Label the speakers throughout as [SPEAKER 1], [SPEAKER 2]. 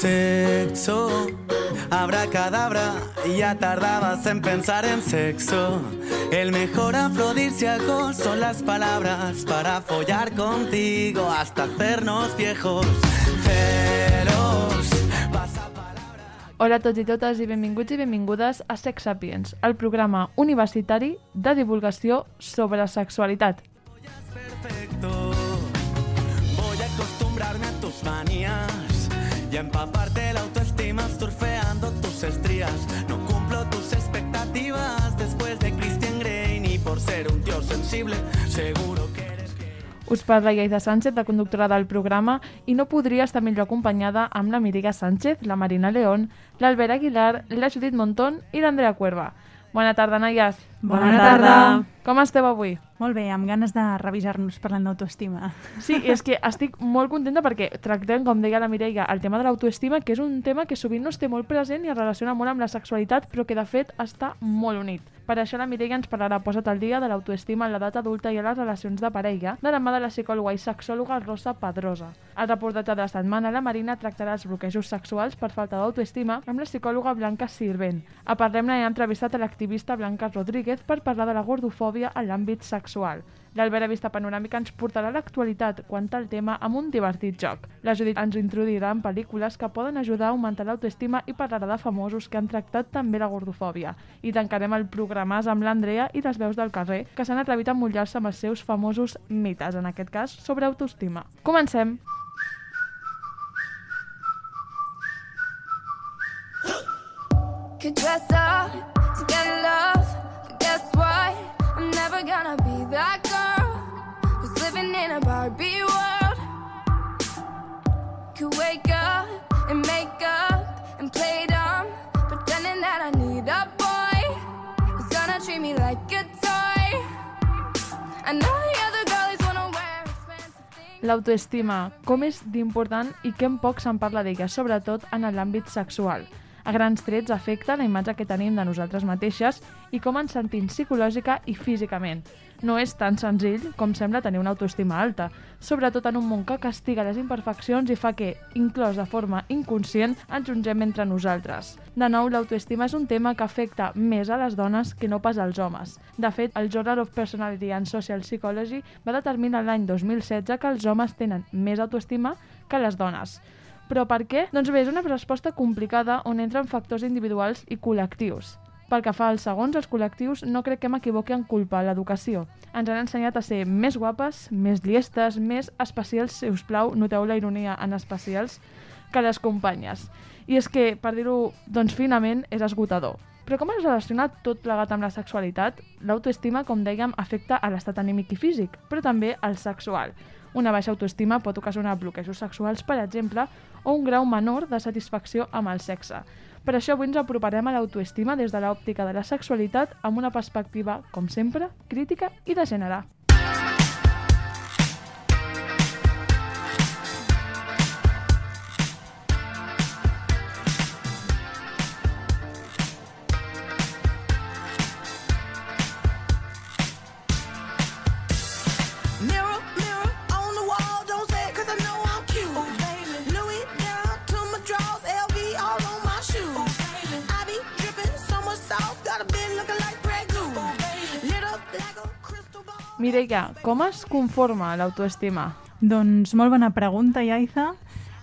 [SPEAKER 1] Sexo, abracadabra, ya tardabas en pensar en sexo. El mejor afrodisíaco son las palabras para follar contigo hasta hacernos viejos. Feroz,
[SPEAKER 2] Hola a tots i totes i benvinguts i benvingudes a Sex Sapiens, el programa universitari de divulgació sobre sexualitat.
[SPEAKER 1] Voy a acostumbrarme a tus manías y empaparte la autoestima surfeando tus estrías. No cumplo tus expectativas después de Christian Grey ni por ser un tío sensible. Seguro que eres gay.
[SPEAKER 2] Us parla Iaida Sánchez, la conductora del programa, i no podria estar millor acompanyada amb la Miriga Sánchez, la Marina León, l'Albert Aguilar, la Judit Montón i l'Andrea Cuerva. Bona tarda, noies.
[SPEAKER 3] Bona tarda.
[SPEAKER 2] Com esteu avui?
[SPEAKER 3] Molt bé, amb ganes de revisar-nos parlant d'autoestima.
[SPEAKER 2] Sí, és que estic molt contenta perquè tractem, com deia la Mireia, el tema de l'autoestima, que és un tema que sovint no es té molt present i es relaciona molt amb la sexualitat, però que de fet està molt unit. Per això la Mireia ens parlarà posa't al dia de l'autoestima en l'edat adulta i a les relacions de parella, de la mà de la psicòloga i sexòloga Rosa Pedrosa. Al reportatge de la setmana, la Marina tractarà els bloquejos sexuals per falta d'autoestima amb la psicòloga Blanca Sirvent. A Parlem-ne hem entrevistat a l'activista Blanca Rodríguez per parlar de la gordofòbia en l'àmbit sexual. L'Albert Vista Panoràmica ens portarà l'actualitat quant al tema amb un divertit joc. La Judit ens introduirà en pel·lícules que poden ajudar a augmentar l'autoestima i parlarà de famosos que han tractat també la gordofòbia. I tancarem el programàs amb l'Andrea i les veus del carrer, que s'han atrevit a mullar-se amb els seus famosos mites, en aquest cas sobre autoestima. Comencem!
[SPEAKER 4] Could
[SPEAKER 2] L'autoestima, com és d'important i que en poc se'n parla d'ella, sobretot en l'àmbit sexual. A grans trets afecta la imatge que tenim de nosaltres mateixes i com ens sentim psicològica i físicament. No és tan senzill com sembla tenir una autoestima alta, sobretot en un món que castiga les imperfeccions i fa que, inclòs de forma inconscient, ens jungem entre nosaltres. De nou, l'autoestima és un tema que afecta més a les dones que no pas als homes. De fet, el Journal of Personality and Social Psychology va determinar l'any 2016 que els homes tenen més autoestima que les dones. Però per què? Doncs bé, és una resposta complicada on entren factors individuals i col·lectius. Pel que fa als segons, els col·lectius no crec que m'equivoqui en culpa l'educació. Ens han ensenyat a ser més guapes, més llestes, més especials, si us plau, noteu la ironia en especials, que les companyes. I és que, per dir-ho doncs finament, és esgotador. Però com es relaciona tot plegat amb la sexualitat? L'autoestima, com dèiem, afecta a l'estat anímic i físic, però també al sexual. Una baixa autoestima pot ocasionar bloquejos sexuals, per exemple, o un grau menor de satisfacció amb el sexe. Per això avui ens aproparem a l'autoestima des de l'òptica de la sexualitat amb una perspectiva, com sempre, crítica i de gènere. Mireia, com es conforma l'autoestima?
[SPEAKER 3] Doncs molt bona pregunta, Iaiza.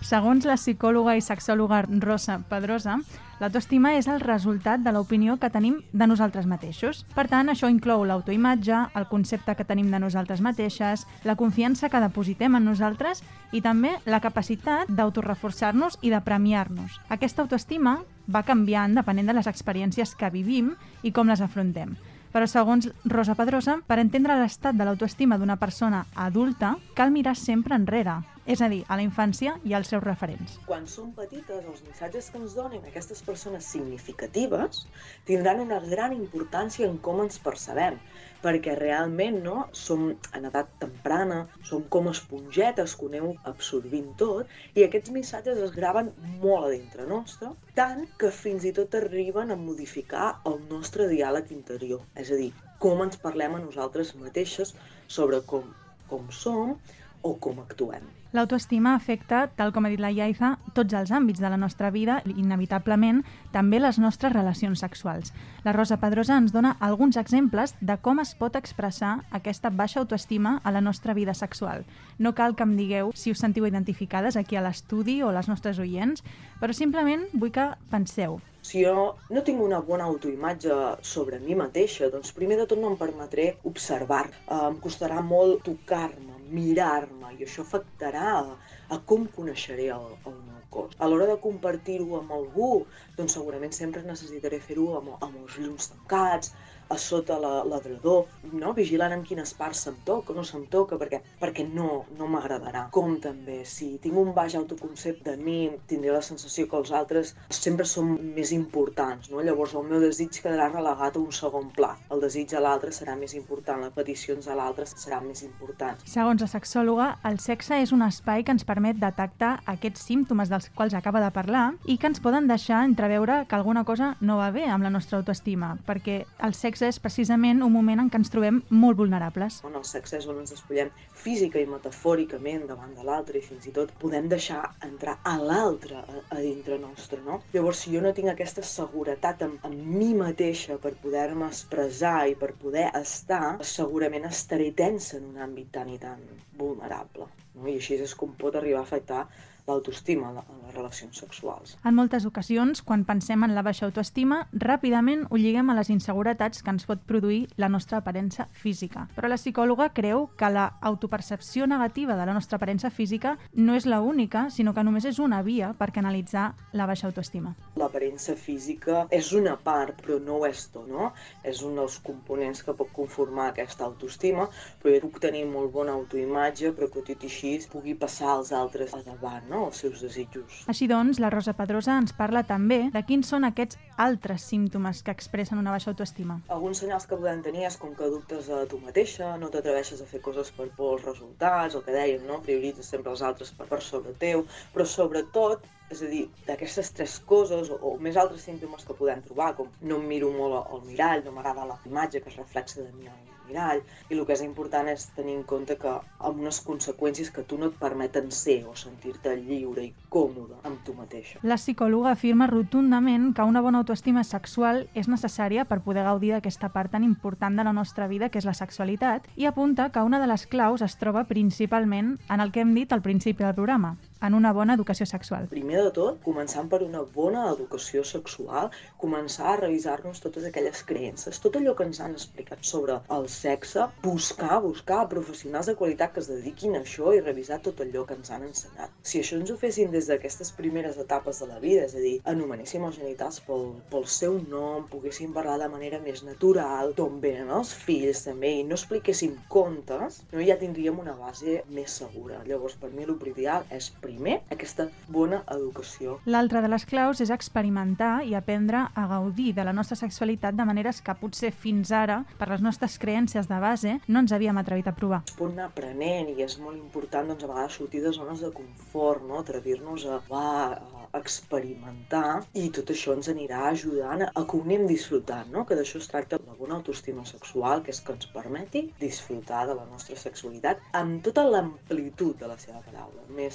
[SPEAKER 3] Segons la psicòloga i sexòloga Rosa Pedrosa, l'autoestima és el resultat de l'opinió que tenim de nosaltres mateixos. Per tant, això inclou l'autoimatge, el concepte que tenim de nosaltres mateixes, la confiança que depositem en nosaltres i també la capacitat d'autoreforçar-nos i de premiar-nos. Aquesta autoestima va canviant depenent de les experiències que vivim i com les afrontem. Però segons Rosa Pedrosa, per entendre l'estat de l'autoestima d'una persona adulta, cal mirar sempre enrere, és a dir, a la infància i als seus referents.
[SPEAKER 5] Quan som petites, els missatges que ens donen aquestes persones significatives tindran una gran importància en com ens percebem, perquè realment no, som en edat temprana, som com espongetes que ho anem absorbint tot, i aquests missatges es graven molt a dintre nostre, tant que fins i tot arriben a modificar el nostre diàleg interior, és a dir, com ens parlem a nosaltres mateixes sobre com, com som, o com actuem.
[SPEAKER 3] L'autoestima afecta, tal com ha dit la Iaiza, tots els àmbits de la nostra vida i, inevitablement, també les nostres relacions sexuals. La Rosa Pedrosa ens dona alguns exemples de com es pot expressar aquesta baixa autoestima a la nostra vida sexual. No cal que em digueu si us sentiu identificades aquí a l'estudi o les nostres oients, però simplement vull que penseu.
[SPEAKER 5] Si jo no tinc una bona autoimatge sobre mi mateixa, doncs primer de tot no em permetré observar. Em costarà molt tocar-me, mirar-me, i això afectarà a, a com coneixeré el, el meu cos. A l'hora de compartir-ho amb algú, doncs segurament sempre necessitaré fer-ho amb, amb els llums tancats, a sota la- l'adredor, no? vigilant en quines parts se'm toca o no se'm toca, perquè, perquè no, no m'agradarà. Com també, si tinc un baix autoconcepte de mi, tindré la sensació que els altres sempre són més importants, no? Llavors el meu desig quedarà relegat a un segon pla. El desig a l'altre serà més important, les peticions a l'altre seran més importants.
[SPEAKER 3] Segons la sexòloga, el sexe és un espai que ens permet detectar aquests símptomes dels quals acaba de parlar i que ens poden deixar entreveure que alguna cosa no va bé amb la nostra autoestima, perquè el sexe és precisament un moment en què ens trobem molt vulnerables.
[SPEAKER 5] En el sexe és on ens despullem física i metafòricament davant de l'altre i fins i tot podem deixar entrar a l'altre a, a dintre nostre, no? Llavors, si jo no tinc aquesta seguretat en, en mi mateixa per poder-me expressar i per poder estar, segurament estaré tensa en un àmbit tan i tan vulnerable. No? I així és com pot arribar a afectar l'autoestima a a les relacions sexuals.
[SPEAKER 3] En moltes ocasions, quan pensem en la baixa autoestima, ràpidament ho lliguem a les inseguretats que ens pot produir la nostra aparença física. Però la psicòloga creu que la autopercepció negativa de la nostra aparença física no és la única, sinó que només és una via per canalitzar la baixa autoestima.
[SPEAKER 5] L'aparença física és una part, però no ho és tot, no? És un dels components que pot conformar aquesta autoestima, però jo puc tenir molt bona autoimatge, però que tot i així pugui passar als altres a davant, no? Els seus desitjos.
[SPEAKER 3] Així doncs, la Rosa Pedrosa ens parla també de quins són aquests altres símptomes que expressen una baixa autoestima.
[SPEAKER 5] Alguns senyals que podem tenir és com que dubtes de tu mateixa, no t'atreveixes a fer coses per por als resultats, el que dèiem, no? Prioritzes sempre els altres per, per sobre teu, però sobretot és a dir, d'aquestes tres coses o, o més altres símptomes que podem trobar, com no em miro molt al mirall, no m'agrada la imatge que es reflexa de mi al mirall, i el que és important és tenir en compte que amb unes conseqüències que tu no et permeten ser o sentir-te lliure i còmode amb tu mateixa.
[SPEAKER 3] La psicòloga afirma rotundament que una bona autoestima sexual és necessària per poder gaudir d'aquesta part tan important de la nostra vida que és la sexualitat i apunta que una de les claus es troba principalment en el que hem dit al principi del programa, en una bona educació sexual.
[SPEAKER 5] Primer de tot, començant per una bona educació sexual, començar a revisar-nos totes aquelles creences, tot allò que ens han explicat sobre el sexe, buscar, buscar professionals de qualitat que es dediquin a això i revisar tot allò que ens han ensenyat. Si això ens ho fessin des d'aquestes primeres etapes de la vida, és a dir, anomenéssim els genitals pel, pel seu nom, poguéssim parlar de manera més natural, d'on venen els fills també, i no expliquéssim contes, no ja tindríem una base més segura. Llavors, per mi, primer és primer aquesta bona educació.
[SPEAKER 3] L'altra de les claus és experimentar i aprendre a gaudir de la nostra sexualitat de maneres que potser fins ara, per les nostres creences de base, no ens havíem atrevit a provar.
[SPEAKER 5] es pot anar aprenent i és molt important doncs, a vegades sortir de zones de confort, no? atrevir-nos a, va, a experimentar i tot això ens anirà ajudant a que ho anem disfrutant, no? que d'això es tracta la bona autoestima sexual, que és que ens permeti disfrutar de la nostra sexualitat amb tota l'amplitud de la seva paraula, eh,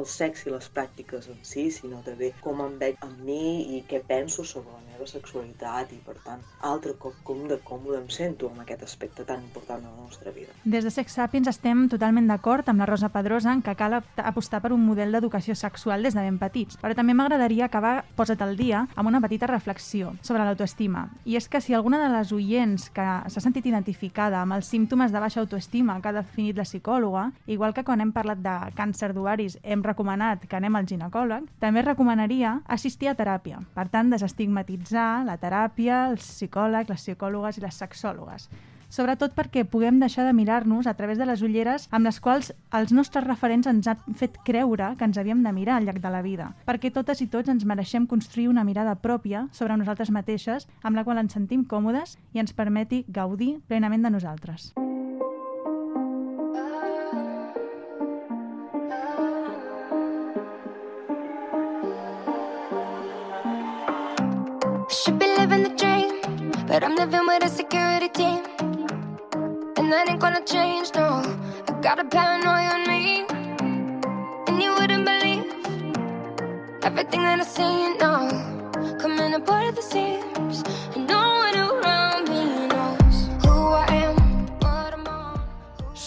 [SPEAKER 5] el sexe i les pràctiques en si, sinó també com em veig amb mi i què penso sobre la meva sexualitat i per tant, altre cop com de còmode em sento amb aquest aspecte tan important de la nostra vida.
[SPEAKER 3] Des de Sex Sapiens estem totalment d'acord amb la Rosa Pedrosa en que cal ap- apostar per un model d'educació sexual des de ben petits. Però també m'agradaria acabar, posa't al dia, amb una petita reflexió sobre l'autoestima. I és que si alguna de les oients que s'ha sentit identificada amb els símptomes de baixa autoestima que ha definit la psicòloga, igual que quan hem parlat de càncer d'ovaris hem recomanat que anem al ginecòleg, també recomanaria assistir a teràpia. Per tant, desestigmatitzar la teràpia, els psicòlegs, les psicòlogues i les sexòlogues sobretot perquè puguem deixar de mirar-nos a través de les ulleres amb les quals els nostres referents ens han fet creure que ens havíem de mirar al llarg de la vida, perquè totes i tots ens mereixem construir una mirada pròpia sobre nosaltres mateixes amb la qual ens sentim còmodes i ens permeti gaudir plenament de nosaltres.
[SPEAKER 4] Should living the dream, but I'm living with a security team. And that ain't gonna change, no. I got a paranoia on me. And you wouldn't believe everything that I see, no. Coming apart at the seams. And no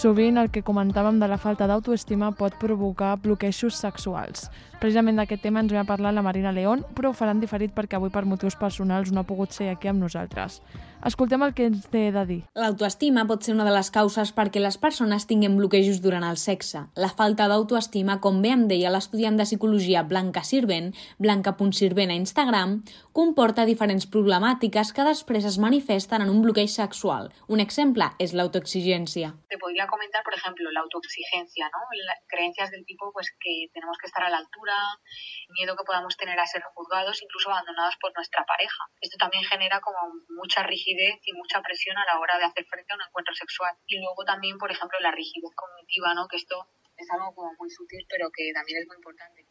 [SPEAKER 2] Sovint el que comentàvem de la falta d'autoestima pot provocar bloquejos sexuals. Precisament d'aquest tema ens ve a parlar la Marina León, però ho faran diferit perquè avui per motius personals no ha pogut ser aquí amb nosaltres. Escoltem el que ens té de dir.
[SPEAKER 6] L'autoestima pot ser una de les causes perquè les persones tinguin bloquejos durant el sexe. La falta d'autoestima, com bé em deia l'estudiant de psicologia Blanca Sirvent, blanca.sirvent a Instagram, comporta diferents problemàtiques que després es manifesten en un bloqueig sexual. Un exemple és l'autoexigència.
[SPEAKER 7] te podría comentar, por ejemplo, la autoexigencia, ¿no? Creencias del tipo pues que tenemos que estar a la altura, miedo que podamos tener a ser juzgados, incluso abandonados por nuestra pareja. Esto también genera como mucha rigidez y mucha presión a la hora de hacer frente a un encuentro sexual. Y luego también, por ejemplo, la rigidez cognitiva, ¿no? Que esto es algo como muy sutil, pero que también es muy importante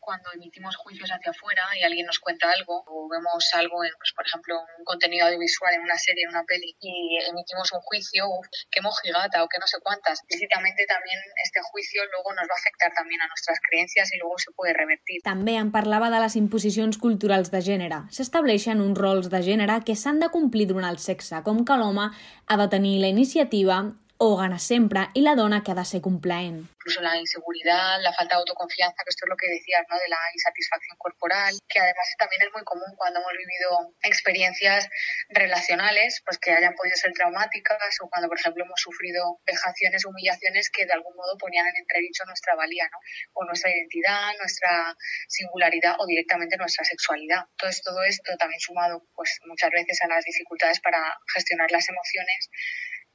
[SPEAKER 7] cuando emitimos juicios hacia afuera y alguien nos cuenta algo o vemos algo en, pues, por ejemplo, un contenido audiovisual en una serie, en una peli y emitimos un juicio, uf, qué mojigata o qué no sé cuántas, explícitamente también este juicio luego nos va a afectar también a nuestras creencias y luego se puede revertir.
[SPEAKER 6] També em parlava de les imposicions culturals de gènere. S'estableixen uns rols de gènere que s'han de complir durant el sexe, com que l'home ha de tenir la iniciativa o gana sempre i la dona que ha ser complaent.
[SPEAKER 7] incluso la inseguridad, la falta de autoconfianza, que esto es lo que decías, ¿no? De la insatisfacción corporal, que además también es muy común cuando hemos vivido experiencias relacionales, pues que hayan podido ser traumáticas o cuando, por ejemplo, hemos sufrido vejaciones, humillaciones que de algún modo ponían en entredicho nuestra valía, ¿no? O nuestra identidad, nuestra singularidad o directamente nuestra sexualidad. Entonces, todo esto también sumado, pues muchas veces a las dificultades para gestionar las emociones,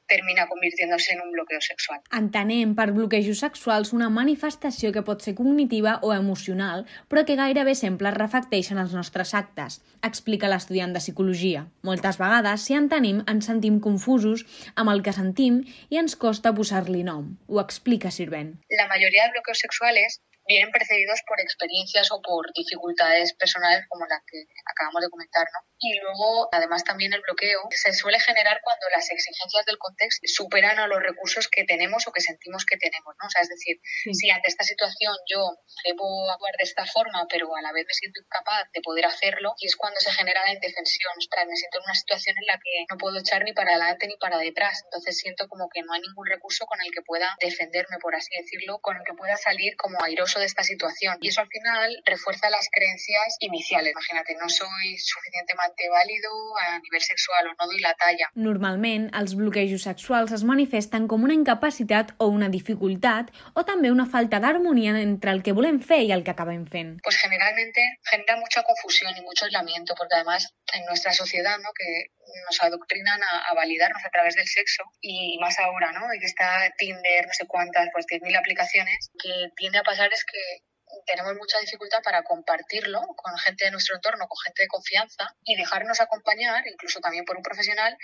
[SPEAKER 7] termina convirtiéndose en un bloqueo sexual.
[SPEAKER 6] Entenem per bloquejos sexuals una manifestació que pot ser cognitiva o emocional, però que gairebé sempre es reflecteixen als nostres actes, explica l'estudiant de psicologia. Moltes vegades, si en tenim, ens sentim confusos amb el que sentim i ens costa posar-li nom. Ho explica Sirvent.
[SPEAKER 7] La mayoría de bloqueos sexuales vienen precedidos por experiencias o por dificultades personales como la que acabamos de comentar, ¿no? Y luego, además, también el bloqueo se suele generar cuando las exigencias del contexto superan a los recursos que tenemos o que sentimos que tenemos, ¿no? O sea, es decir, si ante esta situación yo debo actuar de esta forma, pero a la vez me siento incapaz de poder hacerlo, y es cuando se genera la indefensión, ostras, me siento en una situación en la que no puedo echar ni para adelante ni para detrás, entonces siento como que no hay ningún recurso con el que pueda defenderme, por así decirlo, con el que pueda salir como airoso de esta situación. Y eso al final refuerza las creencias iniciales. Imagínate, no soy suficientemente válido a nivel sexual o no doy la talla.
[SPEAKER 6] Normalment, els bloquejos sexuals es manifesten com una incapacitat o una dificultat o també una falta d'harmonia entre el que volem fer i el que acabem fent.
[SPEAKER 7] Pues generalmente genera mucha confusión y mucho aislamiento, porque además en nuestra sociedad, ¿no? que nos adoctrinan a, a validarnos a través del sexo y más ahora, ¿no? Y que está Tinder, no sé cuántas, pues 10.000 aplicaciones, que tiende a pasar es que tenemos mucha dificultad para compartirlo con gente de nuestro entorno, con gente de confianza y dejarnos acompañar, incluso también por un profesional,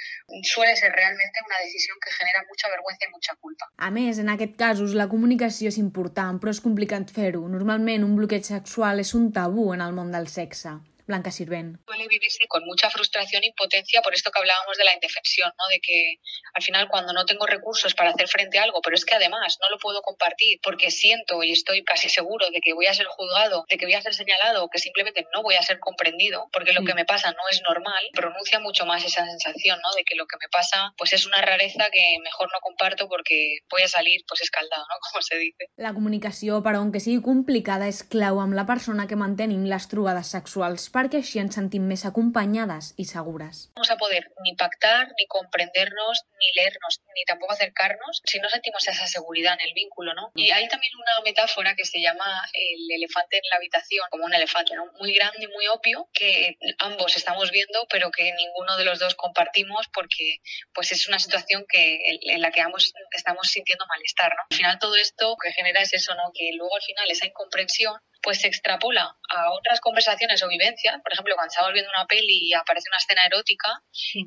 [SPEAKER 7] suele ser realmente una decisión que genera mucha vergüenza y mucha culpa.
[SPEAKER 6] A més, en aquest casos, la comunicació és important, però és complicat fer-ho. Normalment, un bloqueig sexual és un tabú en el món del sexe. Blanca Sirvent.
[SPEAKER 7] suele vivirse con mucha frustración e impotencia por esto que hablábamos de la indefensión, ¿no? De que al final cuando no tengo recursos para hacer frente a algo, pero es que además no lo puedo compartir porque siento y estoy casi seguro de que voy a ser juzgado, de que voy a ser señalado, que simplemente no voy a ser comprendido, porque lo que me pasa no es normal, pronuncia mucho más esa sensación, ¿no? De que lo que me pasa pues es una rareza que mejor no comparto porque voy a salir pues escaldado, ¿no? Como se dice.
[SPEAKER 6] La comunicació, però, aunque sigui complicada, és clau amb la persona que mantenim les trobades sexuals, perquè així ens sentim més acompanyades i segures.
[SPEAKER 7] vamos a poder ni pactar, ni comprendernos, ni leernos, ni tampoco acercarnos si no sentimos esa seguridad en el vínculo, ¿no? Y hay también una metáfora que se llama el elefante en la habitación, como un elefante, ¿no? Muy grande y muy obvio, que ambos estamos viendo, pero que ninguno de los dos compartimos porque pues es una situación que en la que ambos estamos sintiendo malestar, ¿no? Al final todo esto que genera es eso, ¿no? Que luego al final esa incomprensión pues se extrapola a otras conversaciones o vivencias. Por ejemplo, cuando estamos viendo una peli y aparece una escena erótica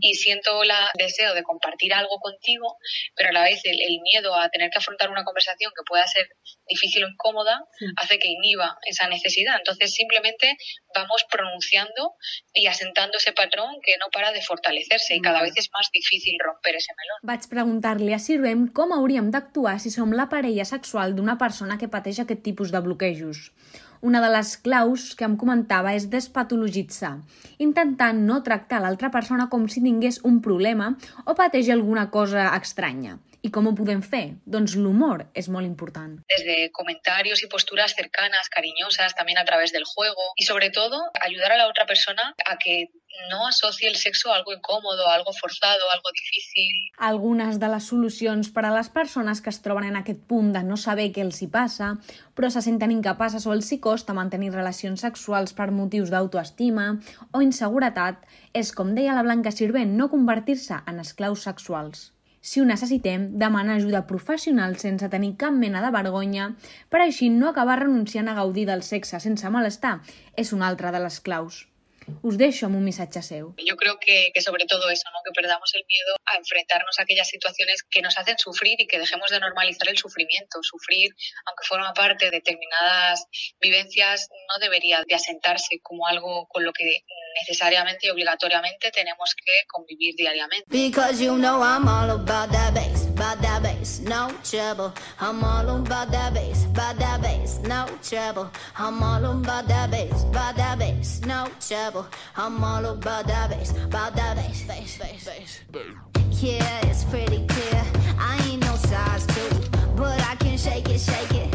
[SPEAKER 7] y siento el deseo de compartir algo contigo, pero a la vez el, el, miedo a tener que afrontar una conversación que pueda ser difícil o incómoda sí. hace que inhiba esa necesidad. Entonces simplemente vamos pronunciando y asentando ese patrón que no para de fortalecerse y cada vez es más difícil romper ese melón.
[SPEAKER 6] Vaig preguntar-li a Sirvem com hauríem d'actuar si som la parella sexual d'una persona que pateix aquest tipus de bloquejos. Una de les claus que em comentava és despatologitzar, intentant no tractar l'altra persona com si tingués un problema o pateix alguna cosa estranya. ¿Y cómo podem fer? Doncs l'humor es molt important.
[SPEAKER 7] Desde comentarios y posturas cercanas, cariñosas, también a través del juego y sobre todo ayudar a la otra persona a que no asocie el sexo a algo incòmodo, a algo forzado, a algo difícil.
[SPEAKER 6] Algunes de les solucions per a les persones que es troben en aquest punt de no saber què els hi passa, però se senten incapaces o els hi costa mantenir relacions sexuals per motius d'autoestima o inseguretat, és, com deia la Blanca Sirvent, no convertir-se en esclaus sexuals. Si ho necessitem, demana ajuda professional sense tenir cap mena de vergonya per així no acabar renunciant a gaudir del sexe sense malestar és una altra de les claus. Us dejo un mensaje seu.
[SPEAKER 7] Yo creo que, que, sobre todo eso, ¿no? que perdamos el miedo a enfrentarnos a aquellas situaciones que nos hacen sufrir y que dejemos de normalizar el sufrimiento. Sufrir, aunque forma parte de determinadas vivencias, no debería de asentarse como algo con lo que necesariamente y obligatoriamente tenemos que convivir diariamente.
[SPEAKER 8] Because you know I'm all about that bass, about that bass, no trouble. I'm all about that bass, about that bass, no trouble. I'm all about that bass, about that bass, no trouble. I'm all about that bass, about that bass, bass, bass, bass. Yeah, it's pretty clear. I ain't no size two, but I can shake it, shake it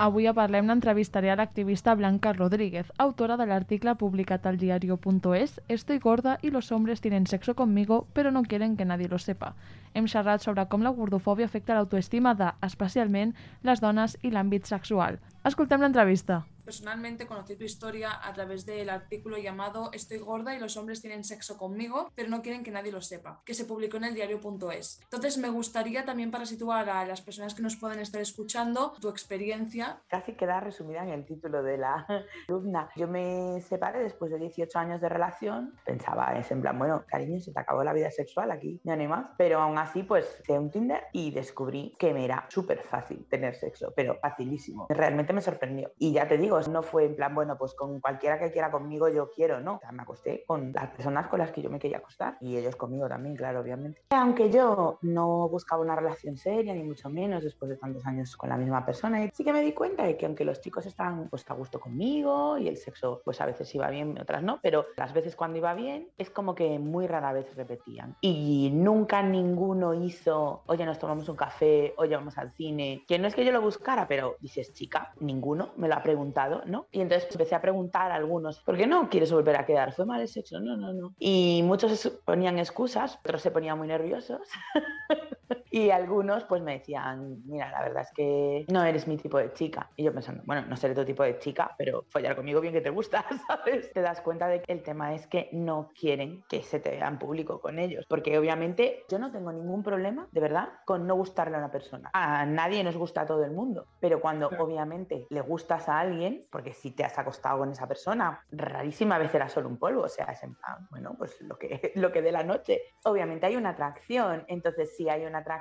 [SPEAKER 2] Avui a Parlem n'entrevistaré a l'activista Blanca Rodríguez, autora de l'article publicat al diario.es Estoy gorda y los hombres tienen sexo conmigo, pero no quieren que nadie lo sepa. Hem xerrat sobre com la gordofòbia afecta l'autoestima de, especialment, les dones i l'àmbit sexual. Escoltem l'entrevista.
[SPEAKER 9] Personalmente conocí tu historia a través del artículo llamado Estoy gorda y los hombres tienen sexo conmigo, pero no quieren que nadie lo sepa, que se publicó en el diario.es. Entonces me gustaría también para situar a las personas que nos pueden estar escuchando tu experiencia.
[SPEAKER 10] Casi queda resumida en el título de la alumna. Yo me separé después de 18 años de relación. Pensaba, es en plan, bueno, cariño, se te acabó la vida sexual aquí, no hay más. Pero aún así, pues hice un Tinder y descubrí que me era súper fácil tener sexo, pero facilísimo. Realmente me sorprendió. Y ya te digo, no fue en plan, bueno, pues con cualquiera que quiera conmigo yo quiero, no. O sea, me acosté con las personas con las que yo me quería acostar y ellos conmigo también, claro, obviamente. Aunque yo no buscaba una relación seria, ni mucho menos después de tantos años con la misma persona, sí que me di cuenta de que aunque los chicos estaban pues a gusto conmigo y el sexo pues a veces iba bien, otras no, pero las veces cuando iba bien es como que muy rara vez repetían. Y nunca ninguno hizo, oye, nos tomamos un café, oye, vamos al cine, que no es que yo lo buscara, pero dices, chica, ninguno me lo ha preguntado, ¿no? Y entonces empecé a preguntar a algunos, ¿por qué no quieres volver a quedar? ¿Fue mal el sexo? No, no, no. Y muchos ponían excusas, otros se ponían muy nerviosos. y algunos pues me decían, mira, la verdad es que no eres mi tipo de chica. Y yo pensando, bueno, no seré tu tipo de chica, pero follar conmigo bien que te gusta, ¿sabes? Te das cuenta de que el tema es que no quieren que se te vea en público con ellos, porque obviamente yo no tengo ningún problema, de verdad, con no gustarle a una persona. A nadie nos gusta a todo el mundo, pero cuando claro. obviamente le gustas a alguien, porque si te has acostado con esa persona, rarísima vez era solo un polvo, o sea, es en plan, bueno, pues lo que, lo que dé la noche. Obviamente hay una atracción, entonces si hay una atracción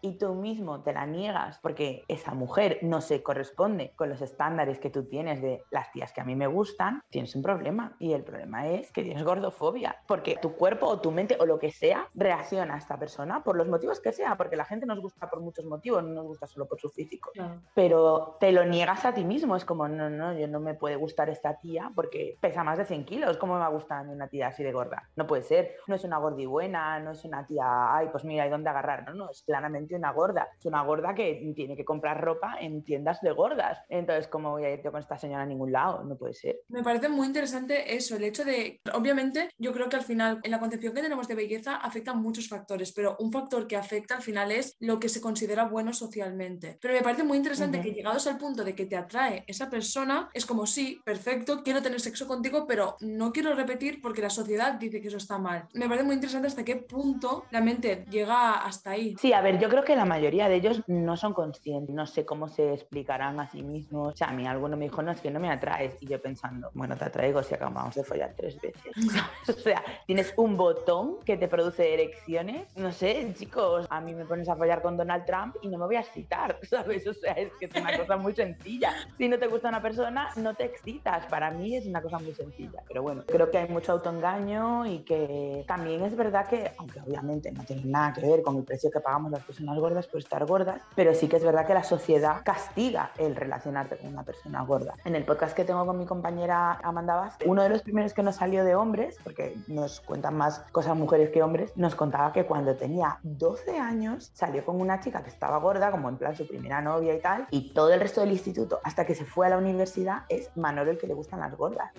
[SPEAKER 10] y tú mismo te la niegas porque esa mujer no se corresponde con los estándares que tú tienes de las tías que a mí me gustan, tienes un problema. Y el problema es que tienes gordofobia, porque tu cuerpo o tu mente o lo que sea reacciona a esta persona por los motivos que sea, porque la gente nos gusta por muchos motivos, no nos gusta solo por su físico. Pero te lo niegas a ti mismo, es como, no, no, yo no me puede gustar esta tía porque pesa más de 100 kilos, ¿cómo me va a gustar una tía así de gorda? No puede ser, no es una gordi buena, no es una tía, ay, pues mira, ¿hay dónde agarrar? No, no, es claramente una gorda, es una gorda que tiene que comprar ropa en tiendas de gordas. Entonces, ¿cómo voy a ir yo con esta señora a ningún lado? No puede ser.
[SPEAKER 9] Me parece muy interesante eso, el hecho de, obviamente, yo creo que al final, en la concepción que tenemos de belleza, afectan muchos factores, pero un factor que afecta al final es lo que se considera bueno socialmente. Pero me parece muy interesante uh -huh. que llegados al punto de que te atrae esa persona, es como, sí, perfecto, quiero tener sexo contigo, pero no quiero repetir porque la sociedad dice que eso está mal. Me parece muy interesante hasta qué punto la mente llega hasta ahí.
[SPEAKER 10] Sí, a ver, yo creo que la mayoría de ellos no son conscientes, no sé cómo se explicarán a sí mismos. O sea, a mí alguno me dijo, no, es que no me atraes. Y yo pensando, bueno, te atraigo si acabamos de follar tres veces. o sea, tienes un botón que te produce erecciones. No sé, chicos, a mí me pones a follar con Donald Trump y no me voy a excitar, ¿sabes? O sea, es que es una cosa muy sencilla. Si no te gusta una persona, no te excitas. Para mí es una cosa muy sencilla. Pero bueno, creo que hay mucho autoengaño y que también es verdad que, aunque obviamente no tiene nada que ver con el precio que pagamos hagamos las personas gordas por estar gordas, pero sí que es verdad que la sociedad castiga el relacionarte con una persona gorda. En el podcast que tengo con mi compañera Amanda Vaz, uno de los primeros que nos salió de hombres, porque nos cuentan más cosas mujeres que hombres, nos contaba que cuando tenía 12 años salió con una chica que estaba gorda, como en plan su primera novia y tal, y todo el resto del instituto, hasta que se fue a la universidad, es Manolo el que le gustan las gordas.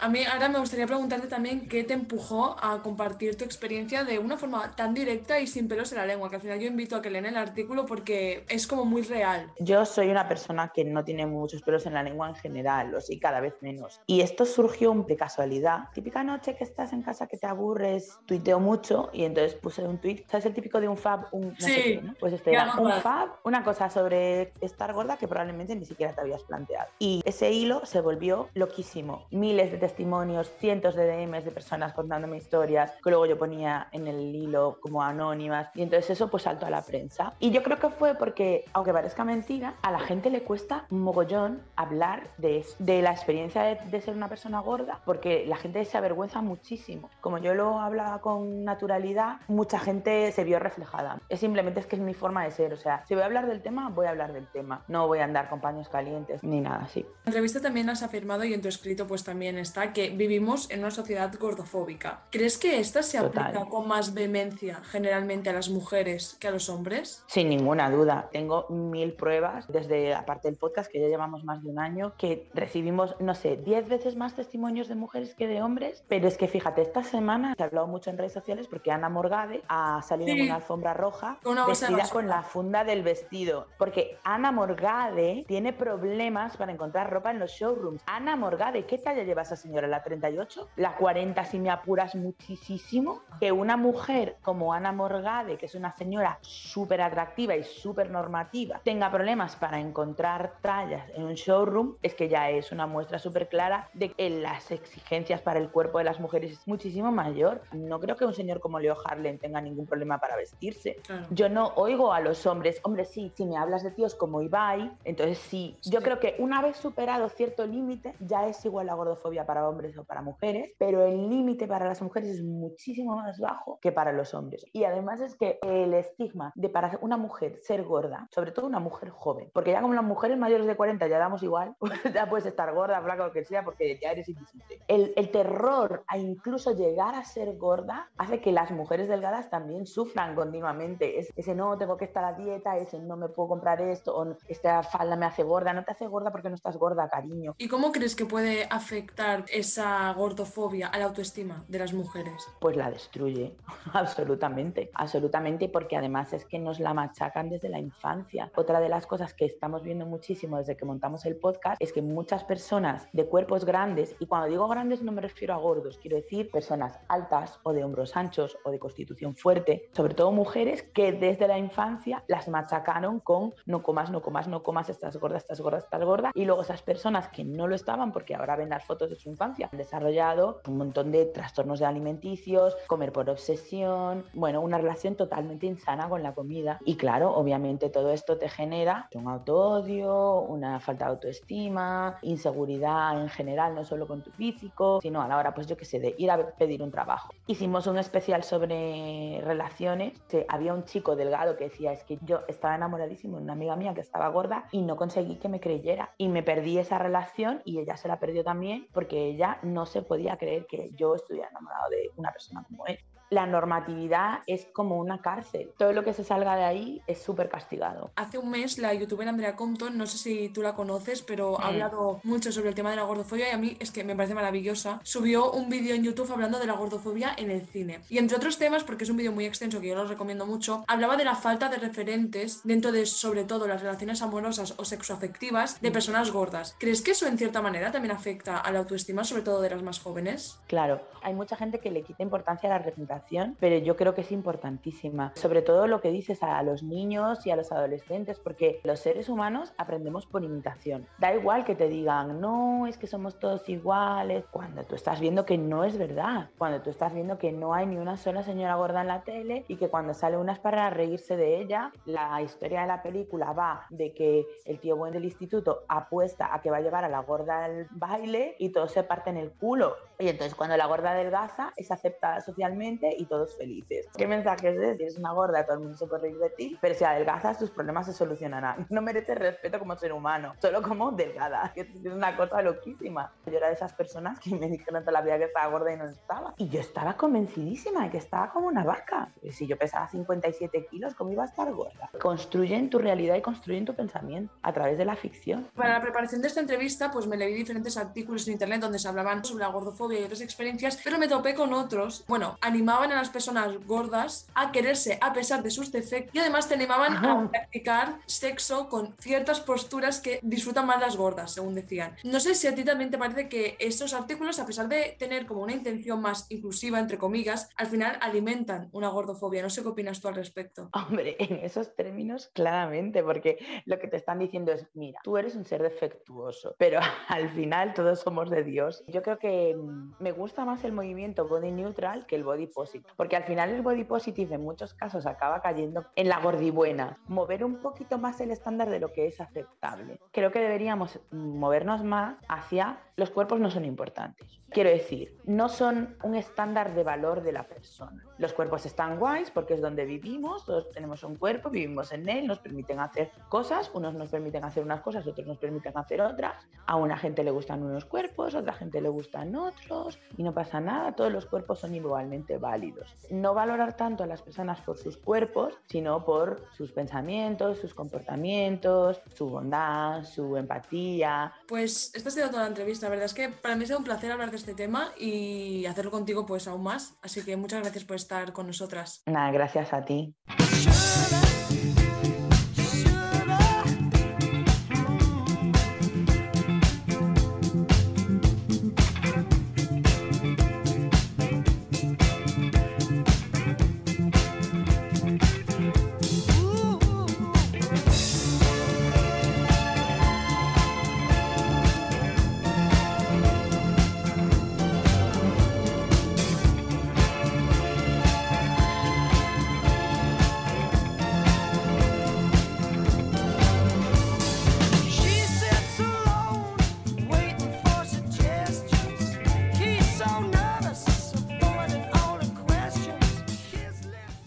[SPEAKER 9] A mí ahora me gustaría preguntarte también qué te empujó a compartir tu experiencia de una forma tan directa y sin pelos en la lengua, que al final yo invito a que lean el artículo porque es como muy real.
[SPEAKER 10] Yo soy una persona que no tiene muchos pelos en la lengua en general, o sí, cada vez menos. Y esto surgió de casualidad. Típica noche que estás en casa que te aburres, tuiteo mucho y entonces puse un tweet. ¿Sabes el típico de un fab? Un, no sé
[SPEAKER 9] Sí,
[SPEAKER 10] qué, ¿no? Pues este era un fab, una cosa sobre estar gorda que probablemente ni siquiera te habías planteado. Y ese hilo se volvió loquísimo. Miles de testimonios, cientos de DMs de personas contándome historias que luego yo ponía en el hilo como anónimas. Y entonces eso pues saltó a la prensa. Y yo creo que fue porque, aunque parezca mentira, a la gente le cuesta mogollón hablar de, eso, de la experiencia de, de ser una persona gorda, porque la gente se avergüenza muchísimo. Como yo lo hablaba con naturalidad, mucha gente se vio reflejada. Es simplemente es que es mi forma de ser. O sea, si voy a hablar del tema, voy a hablar del tema. No voy a andar con paños calientes ni nada así.
[SPEAKER 9] En la entrevista también has afirmado y en tu escrito pues también está que vivimos en una sociedad gordofóbica. ¿Crees que esta se
[SPEAKER 10] Total.
[SPEAKER 9] aplica con más vehemencia generalmente a las mujeres que a los hombres?
[SPEAKER 10] Sin ninguna duda. Tengo mil pruebas desde, aparte del podcast, que ya llevamos más de un año, que recibimos, no sé, 10 veces más testimonios de mujeres que de hombres. Pero es que fíjate, esta semana se ha hablado mucho en redes sociales porque Ana Morgade ha salido
[SPEAKER 9] Sí.
[SPEAKER 10] en una alfombra roja
[SPEAKER 9] una
[SPEAKER 10] vestida con la funda del vestido. Porque Ana Morgade tiene problemas para encontrar ropa en los showrooms. Ana Morgade, ¿qué talla lleva esa señora? ¿La 38? ¿La 40 si me apuras muchísimo? Que una mujer como Ana Morgade, que es una señora súper atractiva y súper normativa, tenga problemas para encontrar tallas en un showroom, es que ya es una muestra súper clara de que las exigencias para el cuerpo de las mujeres es muchísimo mayor. No creo que un señor como Leo Harlem tenga ningún problema para vestirse.
[SPEAKER 9] Claro.
[SPEAKER 10] Yo no oigo a los hombres, hombre, sí, si me hablas de tíos como Ibai, entonces sí. Yo
[SPEAKER 9] Sí.
[SPEAKER 10] creo que una vez superado cierto límite, ya es igual la gordofobia para hombres o para mujeres, pero el límite para las mujeres es muchísimo más bajo que para los hombres. Y además es que el estigma de para una mujer ser gorda, sobre todo una mujer joven, porque ya como las mujeres mayores de 40 ya damos igual, ya puedes estar gorda, flaca, lo que sea, porque ya eres invisible. El, el terror a incluso llegar a ser gorda hace que las mujeres delgadas también sufran continuamente. Es, ese no, tengo que estar a dieta, ese no me puedo comprar esto, o esta falda me hace gorda. No te hace gorda porque no estás gorda, cariño.
[SPEAKER 9] ¿Y cómo crees que puede afectar esa gordofobia a la autoestima de las mujeres?
[SPEAKER 10] Pues la destruye, absolutamente, absolutamente, porque además es que nos la machacan desde la infancia. Otra de las cosas que estamos viendo muchísimo desde que montamos el podcast es que muchas personas de cuerpos grandes, y cuando digo grandes no me refiero a gordos, quiero decir personas altas o de hombros anchos o de constitución fuerte, sobre todo mujeres que desde la infancia las machacaron con no comas, no comas, no comas, estás gorda, estás gorda, estás gorda, y luego esas personas que no lo estaban, porque ahora ven las fotos de su infancia, han desarrollado un montón de trastornos de alimenticios, comer por obsesión, bueno, una relación totalmente insana con la comida. Y claro, obviamente todo esto te genera un autoodio, una falta de autoestima, inseguridad en general, no solo con tu físico, sino a la hora, pues yo qué sé, de ir a pedir un trabajo. Hicimos un especial sobre relaciones. había un chico delgado que decía, es que yo estaba enamoradísimo de una amiga mía que estaba gorda y no conseguí que me creyera. Y me perdí esa relación y ella se la perdió también porque ella no se podía creer que yo estuviera enamorado de una persona como él. La normatividad es como una cárcel. Todo lo que se salga de ahí es súper castigado.
[SPEAKER 9] Hace un mes la youtuber Andrea Compton, no sé si tú la conoces, pero ha
[SPEAKER 10] Mm.
[SPEAKER 9] hablado mucho sobre el tema de la gordofobia y a mí es que me parece maravillosa. Subió un vídeo en YouTube hablando de la gordofobia en el cine. Y entre otros temas, porque es un vídeo muy extenso que yo lo recomiendo mucho, hablaba de la falta de referentes dentro de sobre todo las relaciones amorosas o sexoafectivas de personas gordas. ¿Crees que eso en cierta manera también afecta a la autoestima, sobre todo de las más jóvenes?
[SPEAKER 10] Claro, hay mucha gente que le quita importancia a la representación, pero yo creo que es importantísima. Sobre todo lo que dices a los niños y a los adolescentes, porque los seres humanos aprendemos por imitación. Da igual que te digan, no, es que somos todos iguales, cuando tú estás viendo que no es verdad, cuando tú estás viendo que no hay ni una sola señora gorda en la tele y que cuando sale una es para reírse de ella, la historia de la película va de que el tío buen del instituto apuesta a que va a llevar a la gorda al baile y todos se parten el culo. Y entonces cuando la gorda adelgaza es aceptada socialmente y todos felices. ¿Qué mensaje es ese? Si eres una gorda, todo el mundo se puede reír de ti, pero si adelgazas tus problemas se solucionarán. No mereces respeto como ser humano, solo como delgada, que es una cosa loquísima. Yo era de esas personas que me dijeron toda la vida que estaba gorda y no estaba. Y yo estaba convencidísima de que estaba como una vaca. Si yo pesaba 57 kilos, ¿cómo iba a estar gorda? Construyen tu realidad y construyen tu pensamiento a través de la ficción.
[SPEAKER 9] Para la preparación de esta entrevista, pues me leí diferentes artículos en internet donde se hablaban sobre la gordofobia y otras experiencias, pero me topé con otros. Bueno, animaban a las personas gordas a quererse a pesar de sus defectos y además te animaban a practicar sexo con ciertas posturas que disfrutan más las gordas, según decían. No sé si a ti también te parece que estos artículos, a pesar de tener como una intención más inclusiva, entre comillas, al final alimentan una gordofobia. No sé qué opinas tú al respecto.
[SPEAKER 10] Hombre, en esos términos, claramente, porque lo que te están diciendo es, mira, tú eres un ser defectuoso, pero al final todos somos de Dios. Yo creo que me gusta más el movimiento body neutral que el body positive, porque al final el body positive en muchos casos acaba cayendo en la gordibuena, mover un poquito más el estándar de lo que es aceptable. Creo que deberíamos movernos más hacia los cuerpos no son importantes. Quiero decir, no son un estándar de valor de la persona. Los cuerpos están guays porque es donde vivimos, todos tenemos un cuerpo, vivimos en él, nos permiten hacer cosas, unos nos permiten hacer unas cosas, otros nos permiten hacer otras. A una gente le gustan unos cuerpos, a otra gente le gustan otros y no pasa nada, todos los cuerpos son igualmente válidos. No valorar tanto a las personas por sus cuerpos, sino por sus pensamientos, sus comportamientos, su bondad, su empatía.
[SPEAKER 9] Pues esta ha sido toda la entrevista. La verdad es que para mí sido un placer hablar de este tema y hacerlo contigo pues aún más. Así que muchas gracias por estar con nosotras.
[SPEAKER 10] Nada, gracias a ti.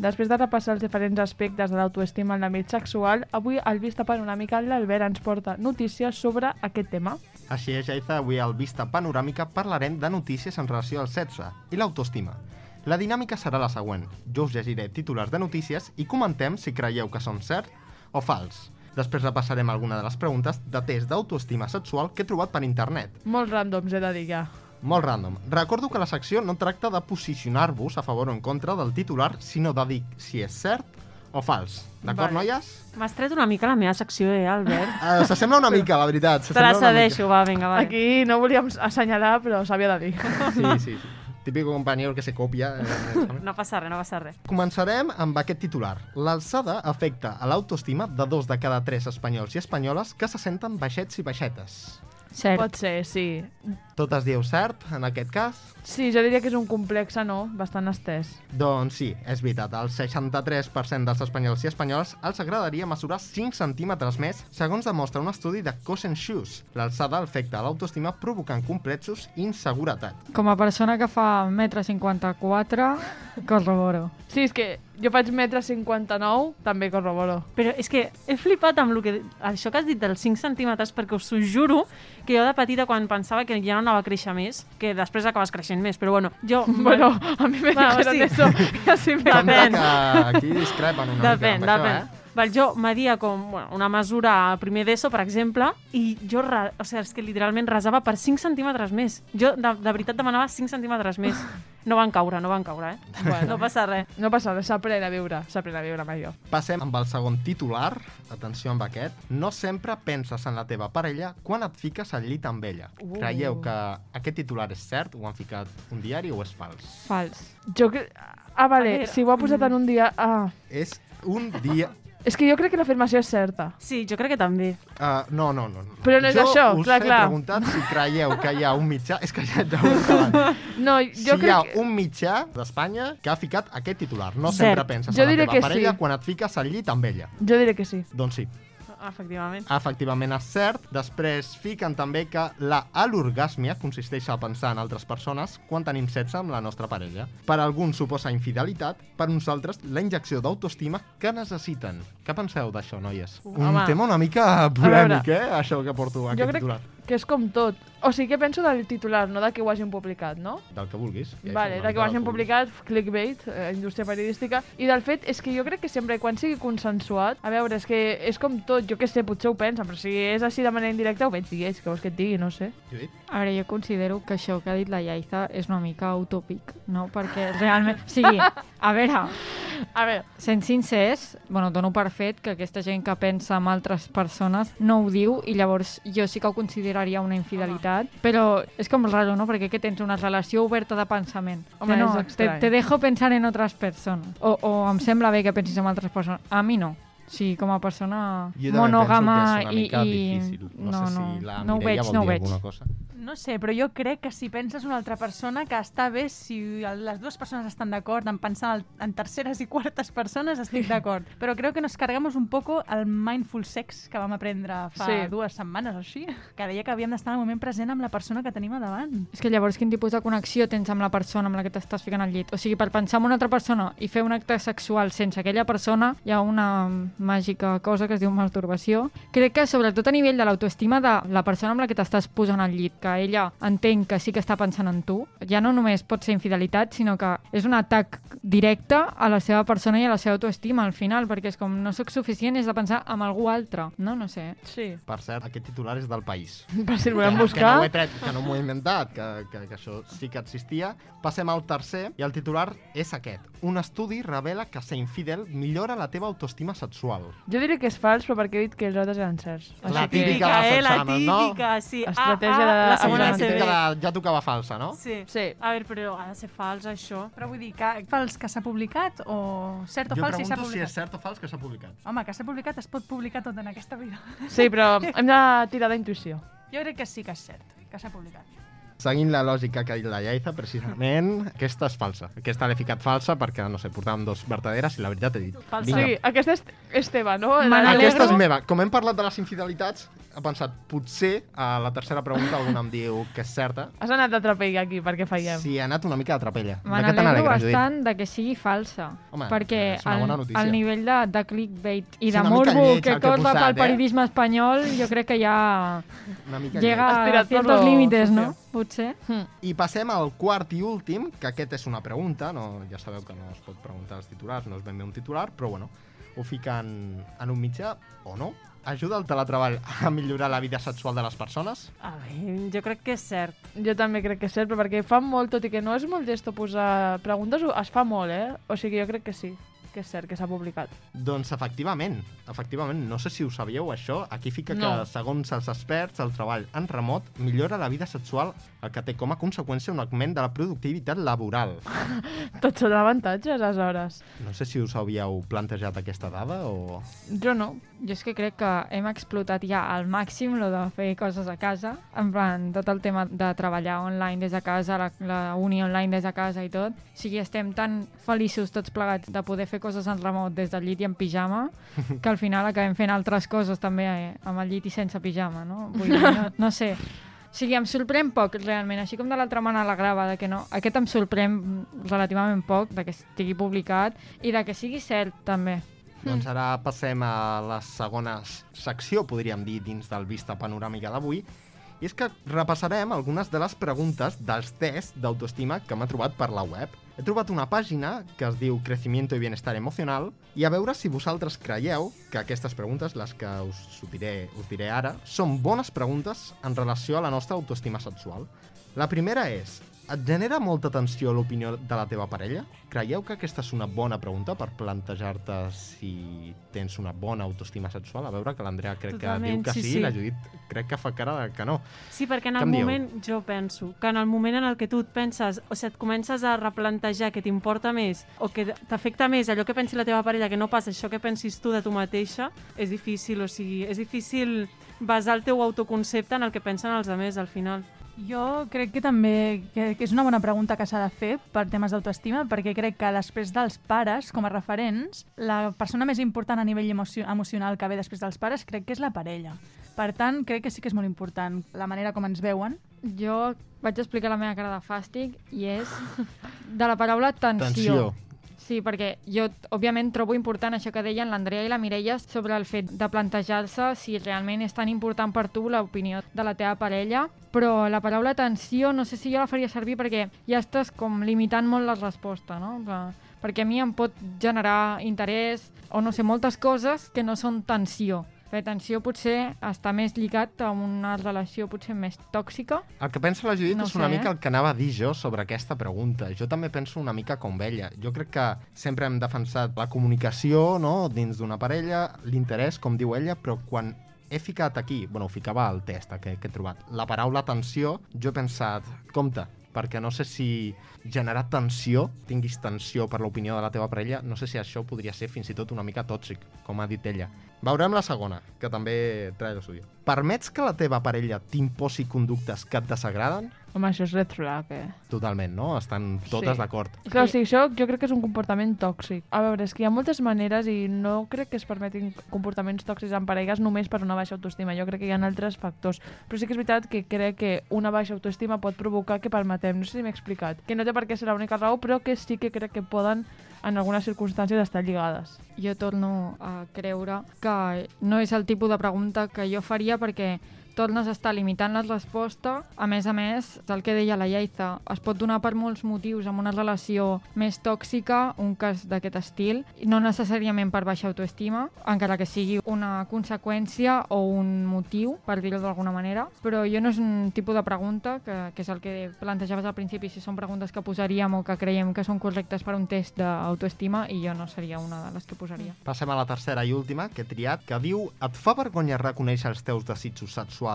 [SPEAKER 2] Després de repassar els diferents aspectes de l'autoestima en l'àmbit sexual, avui al Vista Panoràmica l'Albert ens porta notícies sobre aquest tema.
[SPEAKER 11] Així és, Jaiza, avui al Vista Panoràmica parlarem de notícies en relació al sexe i l'autoestima. La dinàmica serà la següent. Jo us llegiré titulars de notícies i comentem si creieu que són cert o fals. Després repassarem alguna de les preguntes de test d'autoestima sexual que he trobat per internet.
[SPEAKER 2] Molt randoms, he de dir ja.
[SPEAKER 11] Molt random. Recordo que la secció no tracta de posicionar-vos a favor o en contra del titular, sinó de dir si és cert o fals. D'acord,
[SPEAKER 12] Vale.
[SPEAKER 11] noies?
[SPEAKER 12] M'has tret una mica la meva secció, eh, Albert?
[SPEAKER 11] Uh, S'assembla una mica, la veritat.
[SPEAKER 12] Te la cedeixo, va, vinga, va.
[SPEAKER 2] Aquí no volíem assenyalar, però s'havia de dir.
[SPEAKER 11] Sí, sí, sí. Típico compañero que se copia. eh, examen.
[SPEAKER 12] No passa res, no passa res.
[SPEAKER 11] Començarem amb aquest titular. L'alçada afecta a l'autoestima de dos de cada tres espanyols i espanyoles que se senten baixets i baixetes.
[SPEAKER 12] Cert.
[SPEAKER 2] Pot ser, sí.
[SPEAKER 11] Totes dieu cert, en aquest cas?
[SPEAKER 2] Sí, jo diria que és un complex, no? Bastant estès.
[SPEAKER 11] Doncs sí, és veritat. El 63% dels espanyols i espanyoles els agradaria mesurar 5 centímetres més, segons demostra un estudi de Cosen Shoes. L'alçada afecta a l'autoestima provocant complexos i inseguretat.
[SPEAKER 12] Com a persona que fa 1,54 m, corroboro.
[SPEAKER 2] Sí, és que jo faig metre 59, també corroboro.
[SPEAKER 12] Però és que he flipat amb lo que, això que has dit dels 5 centímetres, perquè us ho juro que jo de petita, quan pensava que ja no anava a créixer més, que després acabes creixent més, però bueno, jo...
[SPEAKER 2] Bueno, a mi me
[SPEAKER 12] Bueno,
[SPEAKER 2] dijeron
[SPEAKER 12] sí.
[SPEAKER 2] eso, así me
[SPEAKER 12] Depèn.
[SPEAKER 11] que aquí discrepen una
[SPEAKER 12] Depèn,
[SPEAKER 11] mica amb
[SPEAKER 12] depèn.
[SPEAKER 11] això, eh?
[SPEAKER 12] Val, jo media com bueno, una mesura a primer d'ESO, per exemple, i jo, o sigui, és que literalment rasava per 5 centímetres més. Jo, de, de veritat, demanava 5 centímetres més. No van caure, no van caure, eh?
[SPEAKER 2] Bueno.
[SPEAKER 12] No passa res.
[SPEAKER 2] No passa res, s'aprèn a viure, s'aprèn a viure amb allò.
[SPEAKER 11] Passem amb el segon titular. Atenció amb aquest. No sempre penses en la teva parella quan et fiques al llit amb ella.
[SPEAKER 2] Uh.
[SPEAKER 11] Creieu que aquest titular és cert? Ho han ficat un diari o és fals?
[SPEAKER 12] Fals.
[SPEAKER 2] Jo que... Ah, vale, si ho ha posat en un dia... Ah.
[SPEAKER 11] És un dia...
[SPEAKER 2] És que jo crec que l'afirmació és certa.
[SPEAKER 12] Sí, jo crec que també.
[SPEAKER 11] Uh, no, no, no, no.
[SPEAKER 2] Però no és
[SPEAKER 11] jo
[SPEAKER 2] això,
[SPEAKER 11] us
[SPEAKER 2] clar,
[SPEAKER 11] he
[SPEAKER 2] clar.
[SPEAKER 11] preguntat si creieu que hi ha un mitjà... És que ja et he.
[SPEAKER 2] No,
[SPEAKER 11] Si
[SPEAKER 2] jo
[SPEAKER 11] hi ha
[SPEAKER 2] crec que...
[SPEAKER 11] un mitjà d'Espanya que ha ficat aquest titular. No
[SPEAKER 12] Cert.
[SPEAKER 11] sempre penses
[SPEAKER 2] Jo
[SPEAKER 11] en la
[SPEAKER 2] diré
[SPEAKER 11] teva
[SPEAKER 2] que
[SPEAKER 11] parella
[SPEAKER 2] sí.
[SPEAKER 11] quan et fiques al llit amb ella.
[SPEAKER 2] Jo diré que sí.
[SPEAKER 11] Doncs sí.
[SPEAKER 12] Efectivament.
[SPEAKER 11] Efectivament és cert. Després fiquen també que la alorgàsmia consisteix a pensar en altres persones quan tenim sexe amb la nostra parella. Per alguns suposa infidelitat, per uns altres la injecció d'autoestima que necessiten. Què penseu d'això, noies? Un
[SPEAKER 2] Home.
[SPEAKER 11] tema una mica polèmic, eh? Això que porto aquest
[SPEAKER 2] Jo crec
[SPEAKER 11] titular.
[SPEAKER 2] Que és com tot. O sigui, què penso del titular, no de que ho hagin publicat, no?
[SPEAKER 11] Del que vulguis. Hi
[SPEAKER 2] Vale, de que ho hagin
[SPEAKER 11] que
[SPEAKER 2] publicat, clickbait, eh, indústria periodística, i del fet és que jo crec que sempre quan sigui consensuat, a veure, és que és com tot, jo que sé, potser ho pensen, però si és així de manera indirecta ho veig dir, és que vols que et digui, no sé.
[SPEAKER 11] Judit?
[SPEAKER 13] A veure, jo considero que això que ha dit la Yaiza és una mica utòpic, no? Perquè realment... O sigui, a veure,
[SPEAKER 2] A veure,
[SPEAKER 13] sent sincers, bueno, dono per fet que aquesta gent que pensa en altres persones no ho diu i llavors jo sí que ho consideraria una infidelitat, però és com raro, no? Perquè que tens una relació oberta de pensament.
[SPEAKER 2] Home,
[SPEAKER 13] no,
[SPEAKER 2] és
[SPEAKER 13] te, te dejo pensar en otras persones. O, o em sembla bé que pensis en altres persones. A mi no. Sí, com a persona monògama i... i...
[SPEAKER 11] difícil. No,
[SPEAKER 13] no,
[SPEAKER 11] sé
[SPEAKER 13] no,
[SPEAKER 11] si la
[SPEAKER 13] no ho veig, no ho veig.
[SPEAKER 11] cosa.
[SPEAKER 3] No sé, però jo crec que si penses una altra persona que està bé si les dues persones estan d'acord en pensar en terceres i quartes persones, estic d'acord. Però crec que nos cargamos un poco el mindful sex que vam aprendre fa
[SPEAKER 2] Sí.
[SPEAKER 3] dues setmanes o així, que deia que havíem d'estar en el moment present amb la persona que tenim a davant.
[SPEAKER 13] És que llavors quin tipus de connexió tens amb la persona amb la que t'estàs ficant al llit? O sigui, per pensar en una altra persona i fer un acte sexual sense aquella persona hi ha una màgica cosa que es diu masturbació. Crec que sobretot a nivell de l'autoestima de la persona amb la que t'estàs posant al llit, que ella entén que sí que està pensant en tu, ja no només pot ser infidelitat, sinó que és un atac directe a la seva persona i a la seva autoestima al final, perquè és com no sóc suficient, és de pensar en algú altre. No, no sé.
[SPEAKER 2] sí.
[SPEAKER 11] Per cert, aquest titular és del País.
[SPEAKER 2] Per si el volem
[SPEAKER 11] que no
[SPEAKER 2] buscar...
[SPEAKER 11] ho he tret, que no m'ho he inventat, que, que, que això sí que existia. Passem al tercer, i el titular és aquest. Un estudi revela que ser infidel millora la teva autoestima sexual.
[SPEAKER 2] Jo diré que és fals, però perquè he dit que els altres eren certs.
[SPEAKER 11] La
[SPEAKER 2] Així que-
[SPEAKER 11] típica de
[SPEAKER 12] eh? La
[SPEAKER 11] Sansana, no?
[SPEAKER 12] típica, sí.
[SPEAKER 2] Estratègia
[SPEAKER 12] ah,
[SPEAKER 2] de-
[SPEAKER 12] ah, la
[SPEAKER 11] Sí,
[SPEAKER 12] segona
[SPEAKER 11] la
[SPEAKER 12] de
[SPEAKER 11] típica de ja tocava falsa, no?
[SPEAKER 12] Sí.
[SPEAKER 2] Sí.
[SPEAKER 12] A veure, però ha de ser fals, això.
[SPEAKER 3] Però vull dir, que fals que s'ha publicat o cert o
[SPEAKER 11] jo
[SPEAKER 3] fals si s'ha
[SPEAKER 11] pregunto si
[SPEAKER 3] publicat?
[SPEAKER 11] és cert o fals que s'ha publicat.
[SPEAKER 3] Home, que s'ha publicat es pot publicar tot en aquesta vida.
[SPEAKER 2] Sí, però hem de tirar d'intuïció.
[SPEAKER 3] Jo crec que sí que és cert, que s'ha publicat.
[SPEAKER 11] Seguint la lògica que ha dit la Llaiza, precisament, aquesta és falsa. Aquesta l'he ficat falsa perquè, no sé, portàvem dos verdaderes i la veritat he dit...
[SPEAKER 12] Falsa.
[SPEAKER 11] vinga,
[SPEAKER 2] Sí, aquesta és, és teva, no?
[SPEAKER 13] Me
[SPEAKER 2] La-
[SPEAKER 13] n'alegro.
[SPEAKER 11] Aquesta és meva. Com hem parlat de les infidelitats, he pensat, potser a la tercera pregunta algú em diu que és certa.
[SPEAKER 2] Has anat de trapell aquí, perquè fallem.
[SPEAKER 11] Sí, ha anat una mica de trapella.
[SPEAKER 13] Me n'alegro bastant de que sigui falsa.
[SPEAKER 11] Home,
[SPEAKER 13] perquè
[SPEAKER 11] és una
[SPEAKER 13] el,
[SPEAKER 11] bona notícia.
[SPEAKER 13] el nivell de, de clickbait i
[SPEAKER 11] És
[SPEAKER 13] de morbo
[SPEAKER 11] lleig
[SPEAKER 13] que
[SPEAKER 11] he
[SPEAKER 13] corre
[SPEAKER 11] posat,
[SPEAKER 13] pel
[SPEAKER 11] eh?
[SPEAKER 13] periodisme espanyol, jo crec que ja
[SPEAKER 11] Una mica
[SPEAKER 13] llega a
[SPEAKER 2] tot
[SPEAKER 13] ciertos límites, no? Potser.
[SPEAKER 11] I passem al quart i últim, que aquest és una pregunta, no, ja sabeu que no es pot preguntar als titulars, no és ben bé un titular, però bueno, ho fiquen en un mitjà o no. Ajuda el teletreball a millorar la vida sexual de les persones?
[SPEAKER 12] A veure, jo crec que és cert.
[SPEAKER 2] Jo també crec que és cert, però perquè fa molt, tot i que no és molt llesto posar preguntes, es fa molt, eh? O sigui, jo crec que sí, que és cert, que s'ha publicat.
[SPEAKER 11] Doncs efectivament, efectivament, no sé si ho sabíeu això, aquí fica
[SPEAKER 2] No.
[SPEAKER 11] que segons els experts el treball en remot millora la vida sexual, el que té com a conseqüència un augment de la productivitat laboral.
[SPEAKER 2] Tots són avantatges, aleshores.
[SPEAKER 11] No sé si us havíeu plantejat aquesta dada o...
[SPEAKER 2] Jo no.
[SPEAKER 13] Jo és que crec que hem explotat ja al màxim lo de fer coses a casa, en plan, tot el tema de treballar online des de casa, la, la uni online des de casa i tot. O sigui, estem tan feliços tots plegats de poder fer coses en remot des del llit i en pijama, que al final acabem fent altres coses també eh, amb el llit i sense pijama, no? Vull dir, no, no sé. O sigui, em sorprèn poc, realment, així com de l'altra mà la grava, de que no. Aquest em sorprèn relativament poc, de que estigui publicat i de que sigui cert, també.
[SPEAKER 11] Doncs ara passem a la segona secció, podríem dir, dins del Vista Panoràmica d'avui, i és que repassarem algunes de les preguntes dels tests d'autoestima que m'he trobat per la web. He trobat una pàgina que es diu Crecimiento y Bienestar Emocional i a veure si vosaltres creieu que aquestes preguntes, les que us, diré, us diré ara, són bones preguntes en relació a la nostra autoestima sexual. La primera és, et genera molta tensió l'opinió de la teva parella? Creieu que aquesta és una bona pregunta per plantejar-te si tens una bona autoestima sexual? A veure que l'Andrea crec
[SPEAKER 12] Totalment,
[SPEAKER 11] que diu que
[SPEAKER 12] sí,
[SPEAKER 11] sí,
[SPEAKER 12] sí.
[SPEAKER 11] la Judit crec que fa cara de que no.
[SPEAKER 12] Sí, perquè en el
[SPEAKER 11] em dieu?
[SPEAKER 12] moment, jo penso, que en el moment en el que tu et penses, o sigui, et comences a replantejar que t'importa més o que t'afecta més allò que pensi la teva parella que no pas això que pensis tu de tu mateixa, és difícil, o sigui, és difícil basar el teu autoconcepte en el que pensen els altres al final.
[SPEAKER 3] Jo crec que també que, que és una bona pregunta que s'ha de fer per temes d'autoestima, perquè crec que després dels pares, com a referents, la persona més important a nivell emocio emocional que ve després dels pares crec que és la parella. Per tant, crec que sí que és molt important la manera com ens veuen.
[SPEAKER 13] Jo vaig explicar la meva cara de fàstic i és de la paraula tensió.
[SPEAKER 11] Tensió.
[SPEAKER 13] Sí, perquè jo, òbviament, trobo important això que deien l'Andrea i la Mireia sobre el fet de plantejar-se si realment és tan important per tu l'opinió de la teva parella, però la paraula tensió no sé si jo la faria servir perquè ja estàs com limitant molt la resposta, no? Perquè a mi em pot generar interès o no sé, moltes coses que no són tensió. La tensió potser està més lligat a una relació potser més tòxica.
[SPEAKER 11] El que pensa la Judit
[SPEAKER 13] No
[SPEAKER 11] és una
[SPEAKER 13] sé,
[SPEAKER 11] mica
[SPEAKER 13] eh?
[SPEAKER 11] el que anava a dir jo sobre aquesta pregunta. Jo també penso una mica com ella. Jo crec que sempre hem defensat la comunicació no? dins d'una parella, l'interès, com diu ella, però quan he ficat aquí, bueno, ho ficava al test que, que he trobat, la paraula tensió, jo he pensat, compte, perquè no sé si generar tensió, tinguis tensió per l'opinió de la teva parella, no sé si això podria ser fins i tot una mica tòxic, com ha dit ella. Veurem la segona, que també trae lo suyo. Permets que la teva parella t'imposi conductes que et desagraden?
[SPEAKER 2] Home, això és red flag, eh?
[SPEAKER 11] Totalment, no? Estan totes
[SPEAKER 2] Sí.
[SPEAKER 11] d'acord.
[SPEAKER 2] Clar, o sigui, això jo crec que és un comportament tòxic. A veure, és que hi ha moltes maneres i no crec que es permetin comportaments tòxics en parelles només per una baixa autoestima. Jo crec que hi ha altres factors. Però sí que és veritat que crec que una baixa autoestima pot provocar que permetem, no sé si m'he explicat, que no té per què ser l'única raó, però que sí que crec que poden en algunes circumstàncies estar lligades.
[SPEAKER 13] Jo torno a creure que no és el tipus de pregunta que jo faria perquè tornes a estar limitant la resposta. A més a més, el que deia la Lleida, es pot donar per molts motius amb una relació més tòxica, un cas d'aquest estil, no necessàriament per baixa autoestima, encara que sigui una conseqüència o un motiu, per dir-ho d'alguna manera, però jo no és un tipus de pregunta, que, que és el que plantejaves al principi, si són preguntes que posaríem o que creiem que són correctes per un test d'autoestima, i jo no seria una de les que posaria.
[SPEAKER 11] Passem a la tercera i última, que he triat, que diu Et fa vergonya reconèixer els teus desitjos sexuals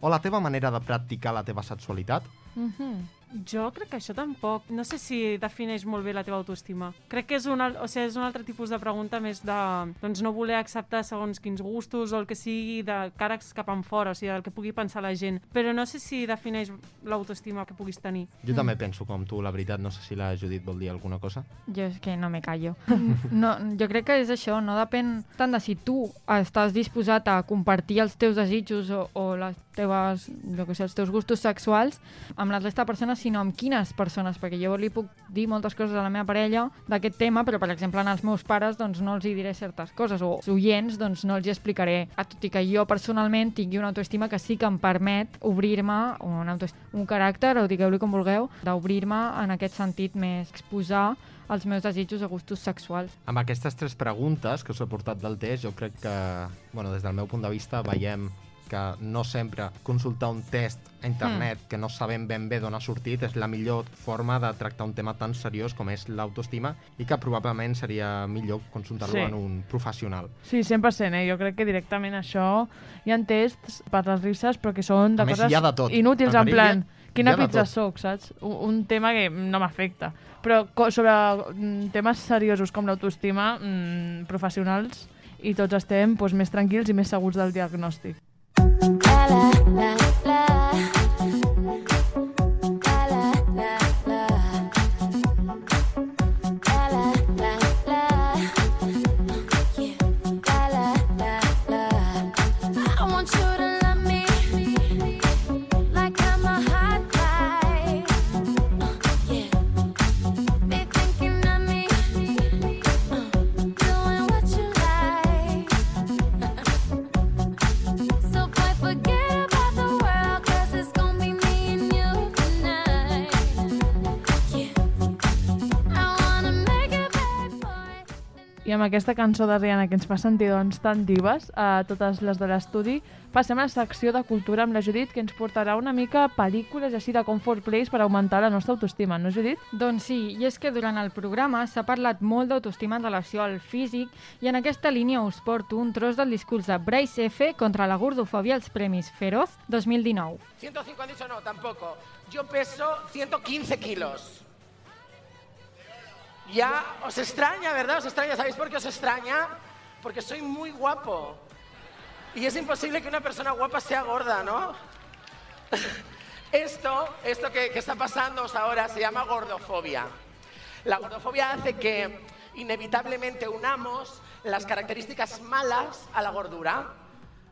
[SPEAKER 11] o la teva manera de practicar la teva sexualitat?
[SPEAKER 12] Mm -hmm. Jo crec que això tampoc. No sé si defineix molt bé la teva autoestima. Crec que és un, o sigui, és un altre tipus de pregunta més de doncs, no voler acceptar segons quins gustos o el que sigui de cares cap en fora, o sigui, del que pugui pensar la gent. Però no sé si defineix l'autoestima que puguis tenir.
[SPEAKER 11] Jo també penso com tu, la veritat. No sé si la Judit vol dir alguna cosa.
[SPEAKER 13] Jo és que no me callo. No, jo crec que és això, no depèn tant de si tu estàs disposat a compartir els teus desitjos o, o les teves, jo que sé, els teus gustos sexuals amb la resta de persones, sinó amb quines persones, perquè jo li puc dir moltes coses a la meva parella d'aquest tema, però per exemple als meus pares doncs no els hi diré certes coses, o als oients doncs no els hi explicaré, ah, tot i que jo personalment tingui una autoestima que sí que em permet obrir-me, un, un caràcter, o digueu-li com vulgueu, d'obrir-me en aquest sentit més, exposar els meus desitjos o gustos sexuals.
[SPEAKER 11] Amb aquestes tres preguntes que us he portat del test, jo crec que, bueno, des del meu punt de vista, veiem que no sempre consultar un test a internet mm. que no sabem ben bé d'on ha sortit és la millor forma de tractar un tema tan seriós com és l'autoestima i que probablement seria millor consultar-lo
[SPEAKER 2] Sí.
[SPEAKER 11] en un professional.
[SPEAKER 2] Sí, 100%, eh? Jo crec que directament això... Hi ha tests per les risses, però que són de
[SPEAKER 11] A més,
[SPEAKER 2] coses
[SPEAKER 11] ha de tot.
[SPEAKER 2] inútils, en
[SPEAKER 11] perill
[SPEAKER 2] plan,
[SPEAKER 11] hi ha-
[SPEAKER 2] quina pizza soc, saps? Un, un tema que no m'afecta. Però sobre mm, temes seriosos com l'autoestima, mm, professionals, i tots estem doncs, més tranquils i més segurs del diagnòstic.
[SPEAKER 4] I
[SPEAKER 2] aquesta cançó de Rihanna que ens fa sentir doncs, tan dives a totes les de l'estudi, passem a la secció de cultura amb la Judit, que ens portarà una mica pel·lícules així de comfort place per augmentar la nostra autoestima, no, Judit?
[SPEAKER 13] Doncs sí, i és que durant el programa s'ha parlat molt d'autoestima en relació al físic i en aquesta línia us porto un tros del discurs de Bryce F. contra la gordofòbia als Premis Feroz 2019.
[SPEAKER 14] 105 han dicho no, tampoco. Yo peso 115 kilos. Ya os extraña, ¿verdad? Os extraña. ¿Sabéis por qué os extraña? Porque soy muy guapo. Y es imposible que una persona guapa sea gorda, ¿no? Esto, esto que, que está pasando ahora se llama gordofobia. La gordofobia hace que inevitablemente unamos las características malas a la gordura.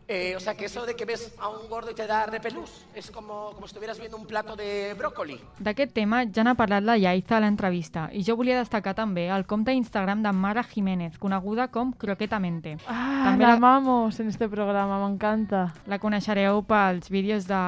[SPEAKER 14] Eh, o sea, que eso de que ves a un gordo y te da repelús es como, como si estuvieras viendo un plato de brócoli.
[SPEAKER 13] D'aquest tema ja n'ha parlat la Yaiza a l'entrevista i jo volia destacar també el compte Instagram de Mara Jiménez, coneguda com Croquetamente.
[SPEAKER 2] Ah,
[SPEAKER 13] També
[SPEAKER 2] la
[SPEAKER 13] la-
[SPEAKER 2] amamos en este programa, m'encanta.
[SPEAKER 13] La coneixereu pels vídeos de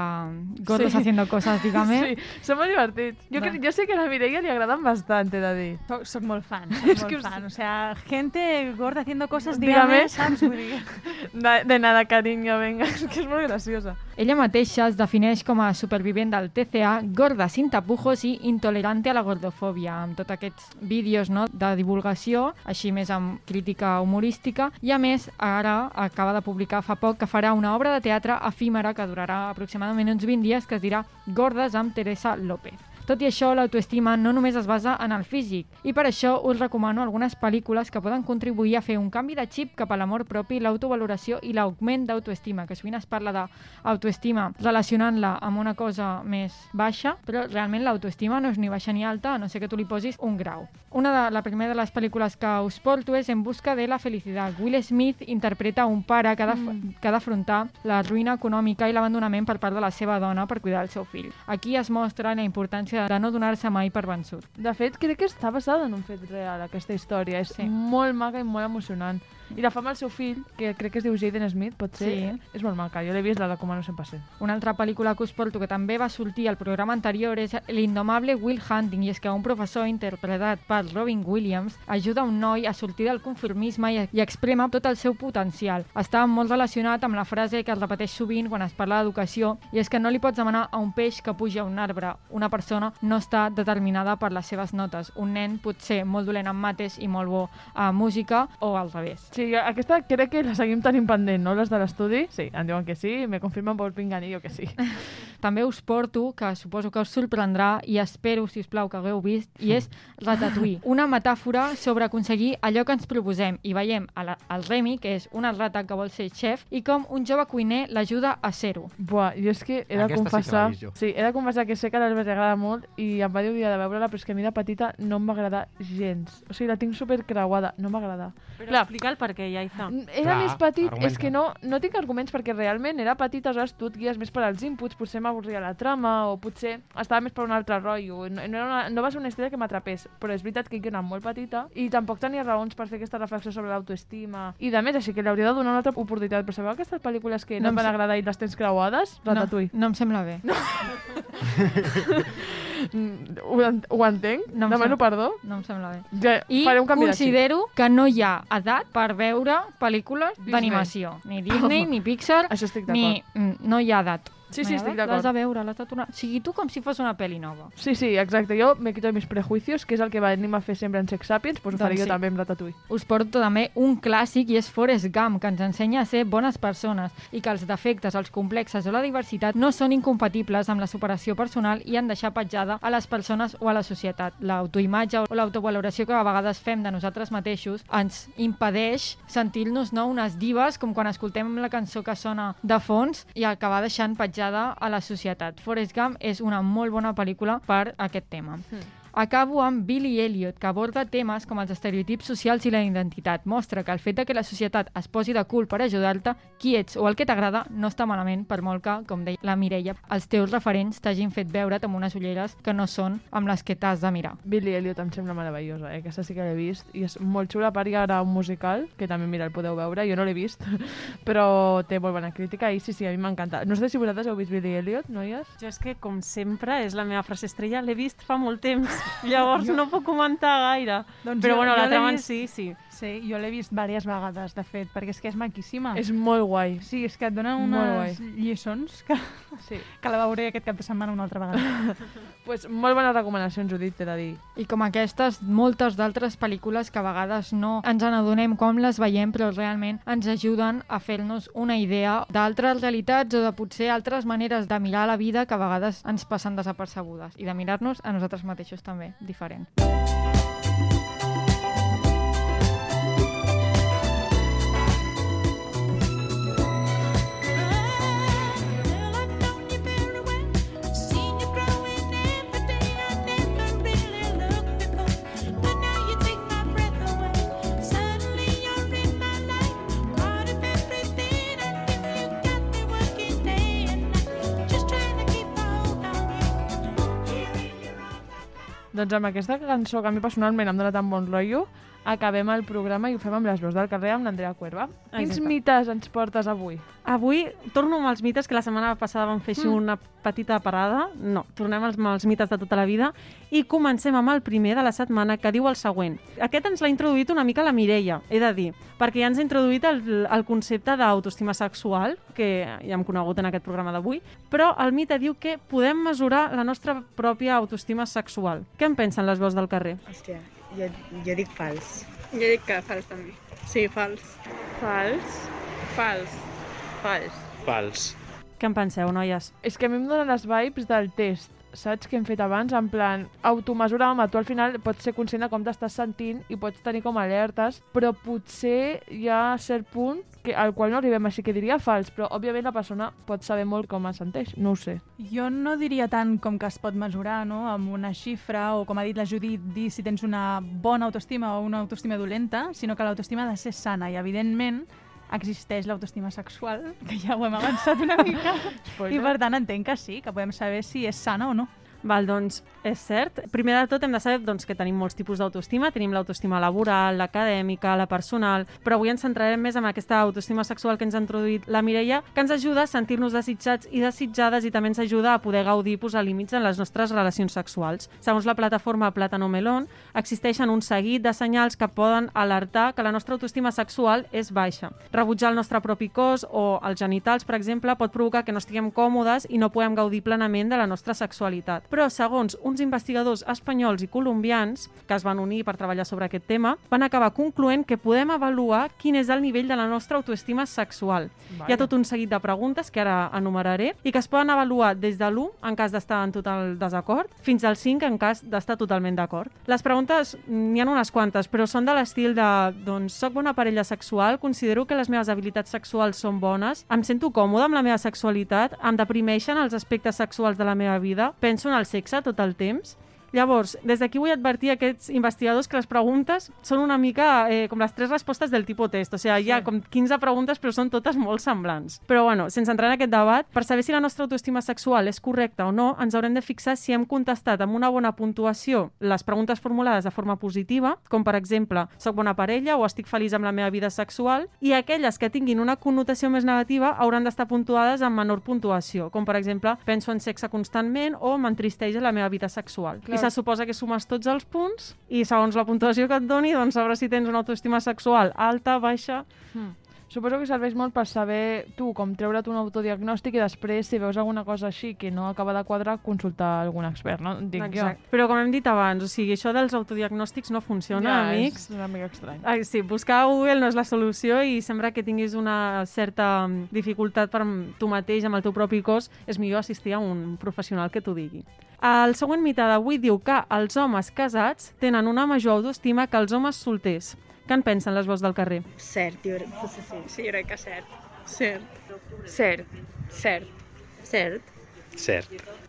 [SPEAKER 13] gordos
[SPEAKER 2] Sí.
[SPEAKER 13] haciendo cosas, dígame.
[SPEAKER 2] Sí, són molt divertits. Jo, crec, jo sé que a la Mireia li agraden bastant, he de dir.
[SPEAKER 3] Soc, soc molt fan, soc
[SPEAKER 2] És
[SPEAKER 3] molt
[SPEAKER 2] que-
[SPEAKER 3] fan. O sea, gente gorda haciendo cosas,
[SPEAKER 2] Dígame.
[SPEAKER 3] dígame, saps?
[SPEAKER 2] De, de nada, cariño, venga, és que és molt graciosa.
[SPEAKER 13] Ella mateixa es defineix com a supervivent del TCA, gorda sin tapujos i intolerante a la gordofòbia, amb tots aquests vídeos no, de divulgació, així més amb crítica humorística, i a més ara acaba de publicar fa poc que farà una obra de teatre efímera que durarà aproximadament uns 20 dies que es dirà Gordes amb Teresa López. Tot i això, l'autoestima no només es basa en el físic, i per això us recomano algunes pel·lícules que poden contribuir a fer un canvi de xip cap a l'amor propi, l'autovaloració i l'augment d'autoestima, que sovint es parla d'autoestima relacionant-la amb una cosa més baixa, però realment l'autoestima no és ni baixa ni alta, a no sé que tu li posis un grau. Una de la primera de les pel·lícules que us porto és En busca de la felicitat. Will Smith interpreta un pare que ha de- que ha d'afrontar la ruïna econòmica i l'abandonament per part de la seva dona per cuidar el seu fill. Aquí es mostra la importància de no donar-se mai per vençut.
[SPEAKER 2] De fet, crec que està basada en un fet real, aquesta història. És sí. molt maca i molt emocionant. I la fa amb el seu fill, que crec que es diu Jaden Smith, pot ser?
[SPEAKER 13] Sí.
[SPEAKER 2] És molt maca, jo l'he vist, la recomano 100%.
[SPEAKER 13] Una altra pel·lícula que us porto que també va sortir al programa anterior és L'indomable Will Hunting i és que un professor interpretat per Robin Williams ajuda un noi a sortir del conformisme i, i exprema tot el seu potencial. Està molt relacionat amb la frase que es repeteix sovint quan es parla d'educació i és que no li pots demanar a un peix que puja a un arbre. Una persona no està determinada per les seves notes. Un nen pot ser molt dolent en mates i molt bo a música o al revés.
[SPEAKER 2] Sí, aquesta crec que la seguim tenint pendent, no? Les de l'estudi? Sí, em diuen que sí, me confirmen pel pinganillo que sí.
[SPEAKER 13] També us porto, que suposo que us sorprendrà, i espero, si us plau, que hagueu vist, i és Ratatouille, una metàfora sobre aconseguir allò que ens proposem. I veiem a la, el Remy, que és una rata que vol ser xef, i com un jove cuiner l'ajuda a ser-ho.
[SPEAKER 2] Buah, jo és que he de
[SPEAKER 13] Aquesta sí
[SPEAKER 2] confessar...
[SPEAKER 13] jo.
[SPEAKER 2] sí, he de confessar que sé que l'Albert li agrada molt i em va dir un dia de veure-la, però és que a mi de petita no em va agradar gens. O sigui, la tinc supercreuada, no m'agrada.
[SPEAKER 12] Però explica el per què, Yaiza.
[SPEAKER 2] Era
[SPEAKER 12] Clar,
[SPEAKER 2] més petit,
[SPEAKER 12] argumenta.
[SPEAKER 2] és que no, no tinc arguments perquè realment era petita, aleshores tu et guies més per als inputs, potser m'avorria la trama o potser estava més per un altre rotllo. No, no, era una, no va ser una història que m'atrapés, però és veritat que jo era molt petita i tampoc tenia raons per fer aquesta reflexió sobre l'autoestima. I de més, així que li hauria de donar una altra oportunitat. Però sabeu aquestes pel·lícules que
[SPEAKER 13] No
[SPEAKER 2] no,
[SPEAKER 13] em
[SPEAKER 2] van
[SPEAKER 13] sa-
[SPEAKER 2] agradar i les tens creuades?
[SPEAKER 13] No,
[SPEAKER 2] Ratatouille.
[SPEAKER 13] no em sembla bé. No.
[SPEAKER 2] ho, en- ho entenc,
[SPEAKER 13] No em
[SPEAKER 2] demano
[SPEAKER 13] sembla-
[SPEAKER 2] perdó.
[SPEAKER 13] No em sembla bé.
[SPEAKER 2] Ja,
[SPEAKER 13] I
[SPEAKER 2] faré un canvi
[SPEAKER 13] considero que no hi ha edat per veure pel·lícules d'animació. Ni Disney, ni Pixar,
[SPEAKER 2] Això estic
[SPEAKER 13] ni... No hi ha edat.
[SPEAKER 2] Sí, sí, estic d'acord.
[SPEAKER 13] L'has de veure, l'has de tornar... O sigui, tu com si fos una pel·li nova.
[SPEAKER 2] Sí, sí, exacte. Jo me quito mis prejuicios, que és el que venim a fer sempre en Sex Sapiens, doncs ho faré
[SPEAKER 13] Doncs
[SPEAKER 2] jo
[SPEAKER 13] sí.
[SPEAKER 2] també amb Ratatouille.
[SPEAKER 13] Us porto també un clàssic i és Forrest Gump, que ens ensenya a ser bones persones i que els defectes, els complexes o la diversitat no són incompatibles amb la superació personal i han deixar petjada a les persones o a la societat. L'autoimatge o l'autovaloració que a vegades fem de nosaltres mateixos ens impedeix sentir-nos no, unes dives com quan escoltem la cançó que sona de fons i acabar deixant petjada a la societat. Forrest Gump és una molt bona pel·lícula per aquest tema. Acabo amb Billy Elliot, que aborda temes com els estereotips socials i la identitat. Mostra que el fet de que la societat es posi de cul per ajudar-te, qui ets o el que t'agrada, no està malament, per molt que, com deia la Mireia, els teus referents t'hagin fet veure't amb unes ulleres que no són amb les que t'has de mirar.
[SPEAKER 2] Billy Elliot em sembla meravellosa, eh? aquesta sí que l'he vist i és molt xula, a part hi haurà un musical que també, mira, el podeu veure, jo no l'he vist però té molt bona crítica i sí, sí, a mi m'encanta. No sé si vosaltres heu vist Billy Elliot, noies?
[SPEAKER 12] Jo és que, com sempre, és la meva frase estrella, l'he vist fa molt temps, llavors no puc comentar gaire.
[SPEAKER 3] Doncs
[SPEAKER 12] Però
[SPEAKER 3] jo-
[SPEAKER 12] bueno,
[SPEAKER 3] jo
[SPEAKER 12] la trama en
[SPEAKER 3] vist-
[SPEAKER 12] sí, sí.
[SPEAKER 3] Jo l'he vist diverses vegades, de fet, perquè és que és maquíssima.
[SPEAKER 2] És molt guai.
[SPEAKER 3] Sí, és que et dona
[SPEAKER 2] Molt
[SPEAKER 3] unes lliçons que,
[SPEAKER 2] sí.
[SPEAKER 3] que la veuré aquest cap de setmana una altra vegada.
[SPEAKER 2] pues molt bones recomanacions, Judit, t'he de dir.
[SPEAKER 13] I com aquestes, moltes d'altres pel·lícules que a vegades no ens n'adonem com les veiem, però realment ens ajuden a fer-nos una idea d'altres realitats o de potser altres maneres de mirar la vida que a vegades ens passen desapercebudes i de mirar-nos a nosaltres mateixos també, diferent.
[SPEAKER 8] See
[SPEAKER 2] Doncs amb aquesta cançó que a mi personalment em dona tan bon rotllo, acabem el programa i ho fem amb les veus del carrer amb l'Andrea Cuerva. Quins
[SPEAKER 12] Exacte.
[SPEAKER 2] mites ens portes avui?
[SPEAKER 12] Avui torno amb els mites que la setmana passada vam fer així
[SPEAKER 2] Mm.
[SPEAKER 12] una petita parada. No, tornem als, als mites de tota la vida i comencem amb el primer de la setmana que diu el següent. Aquest ens l'ha introduït una mica la Mireia, he de dir, perquè ja ens ha introduït el, el concepte d'autoestima sexual, que ja hem conegut en aquest programa d'avui, però el mite diu que podem mesurar la nostra pròpia autoestima sexual. Què en pensen les veus del carrer?
[SPEAKER 15] Hòstia, jo, jo dic fals. Jo dic que fals també. Sí, fals. Fals? Fals. Fals.
[SPEAKER 16] Fals.
[SPEAKER 12] Què en penseu, noies?
[SPEAKER 2] És que a mi em donen les vibes del test, saps, que hem fet abans, en plan, automesura, home, tu al final pots ser conscient de com t'estàs sentint i pots tenir com alertes, però potser hi ha cert punt que, al qual no arribem, així que diria fals, però òbviament la persona pot saber molt com es senteix, no ho sé.
[SPEAKER 3] Jo no diria tant com que es pot mesurar no? amb una xifra o, com ha dit la Judit, dir si tens una bona autoestima o una autoestima dolenta, sinó que l'autoestima ha de ser sana i, evidentment, existeix l'autoestima sexual, que ja ho hem avançat una mica, i per tant entenc que sí, que podem saber si és sana o no.
[SPEAKER 12] Val, doncs, és cert. Primer de tot hem de saber doncs, que tenim molts tipus d'autoestima. Tenim l'autoestima laboral, l'acadèmica, la personal, però avui ens centrarem més en aquesta autoestima sexual que ens ha introduït la Mireia, que ens ajuda a sentir-nos desitjats i desitjades i també ens ajuda a poder gaudir i posar límits en les nostres relacions sexuals. Segons la plataforma Plátano Melón, existeixen un seguit de senyals que poden alertar que la nostra autoestima sexual és baixa. Rebutjar el nostre propi cos o els genitals, per exemple, pot provocar que no estiguem còmodes i no puguem gaudir plenament de la nostra sexualitat. Però, segons uns investigadors espanyols i colombians que es van unir per treballar sobre aquest tema, van acabar concloent que podem avaluar quin és el nivell de la nostra autoestima sexual. Hi ha tot un seguit de preguntes que ara enumeraré i que es poden avaluar des de l'1 en cas d'estar en total desacord fins al 5 en cas d'estar totalment d'acord. Les preguntes n'hi ha unes quantes, però són de l'estil de doncs, soc bona parella sexual, considero que les meves habilitats sexuals són bones, em sento còmode amb la meva sexualitat, em deprimeixen els aspectes sexuals de la meva vida, penso en el sexe tot el temps. Llavors, des d'aquí vull advertir a aquests investigadors que les preguntes són una mica eh, com les tres respostes del tipus test. O sigui, sí. hi ha com 15 preguntes, però són totes molt semblants. Però, bueno, sense entrar en aquest debat, per saber si la nostra autoestima sexual és correcta o no, ens haurem de fixar si hem contestat amb una bona puntuació les preguntes formulades de forma positiva, com per exemple, soc bona parella o estic feliç amb la meva vida sexual, i aquelles que tinguin una connotació més negativa hauran d'estar puntuades amb menor puntuació, com per exemple, penso en sexe constantment o m'entristeix la meva vida sexual.
[SPEAKER 2] Clar.
[SPEAKER 12] I se suposa que sumes tots els punts i segons la puntuació que et doni, doncs sabràs si tens una autoestima sexual alta, baixa...
[SPEAKER 2] Hmm. Suposo que serveix molt per saber tu com treure't un autodiagnòstic i després, si veus alguna cosa així que no acaba de quadrar, consultar algun expert, no? Dic
[SPEAKER 12] Exacte. Però com hem dit abans, o sigui, això dels autodiagnòstics no funciona,
[SPEAKER 2] Ja,
[SPEAKER 12] amics.
[SPEAKER 2] és una mica estrany.
[SPEAKER 12] Ai, sí, buscar a Google no és la solució i sembla que tinguis una certa mm, dificultat per mm, tu mateix amb el teu propi cos, és millor assistir a un professional que t'ho digui. El següent mite d'avui diu que els homes casats tenen una major autoestima que els homes solters. Què en pensen les veus del carrer?
[SPEAKER 15] Cert, jo crec, sí, sí, sí, jo crec que cert. Cert. Cert. Cert. Cert.
[SPEAKER 16] Cert.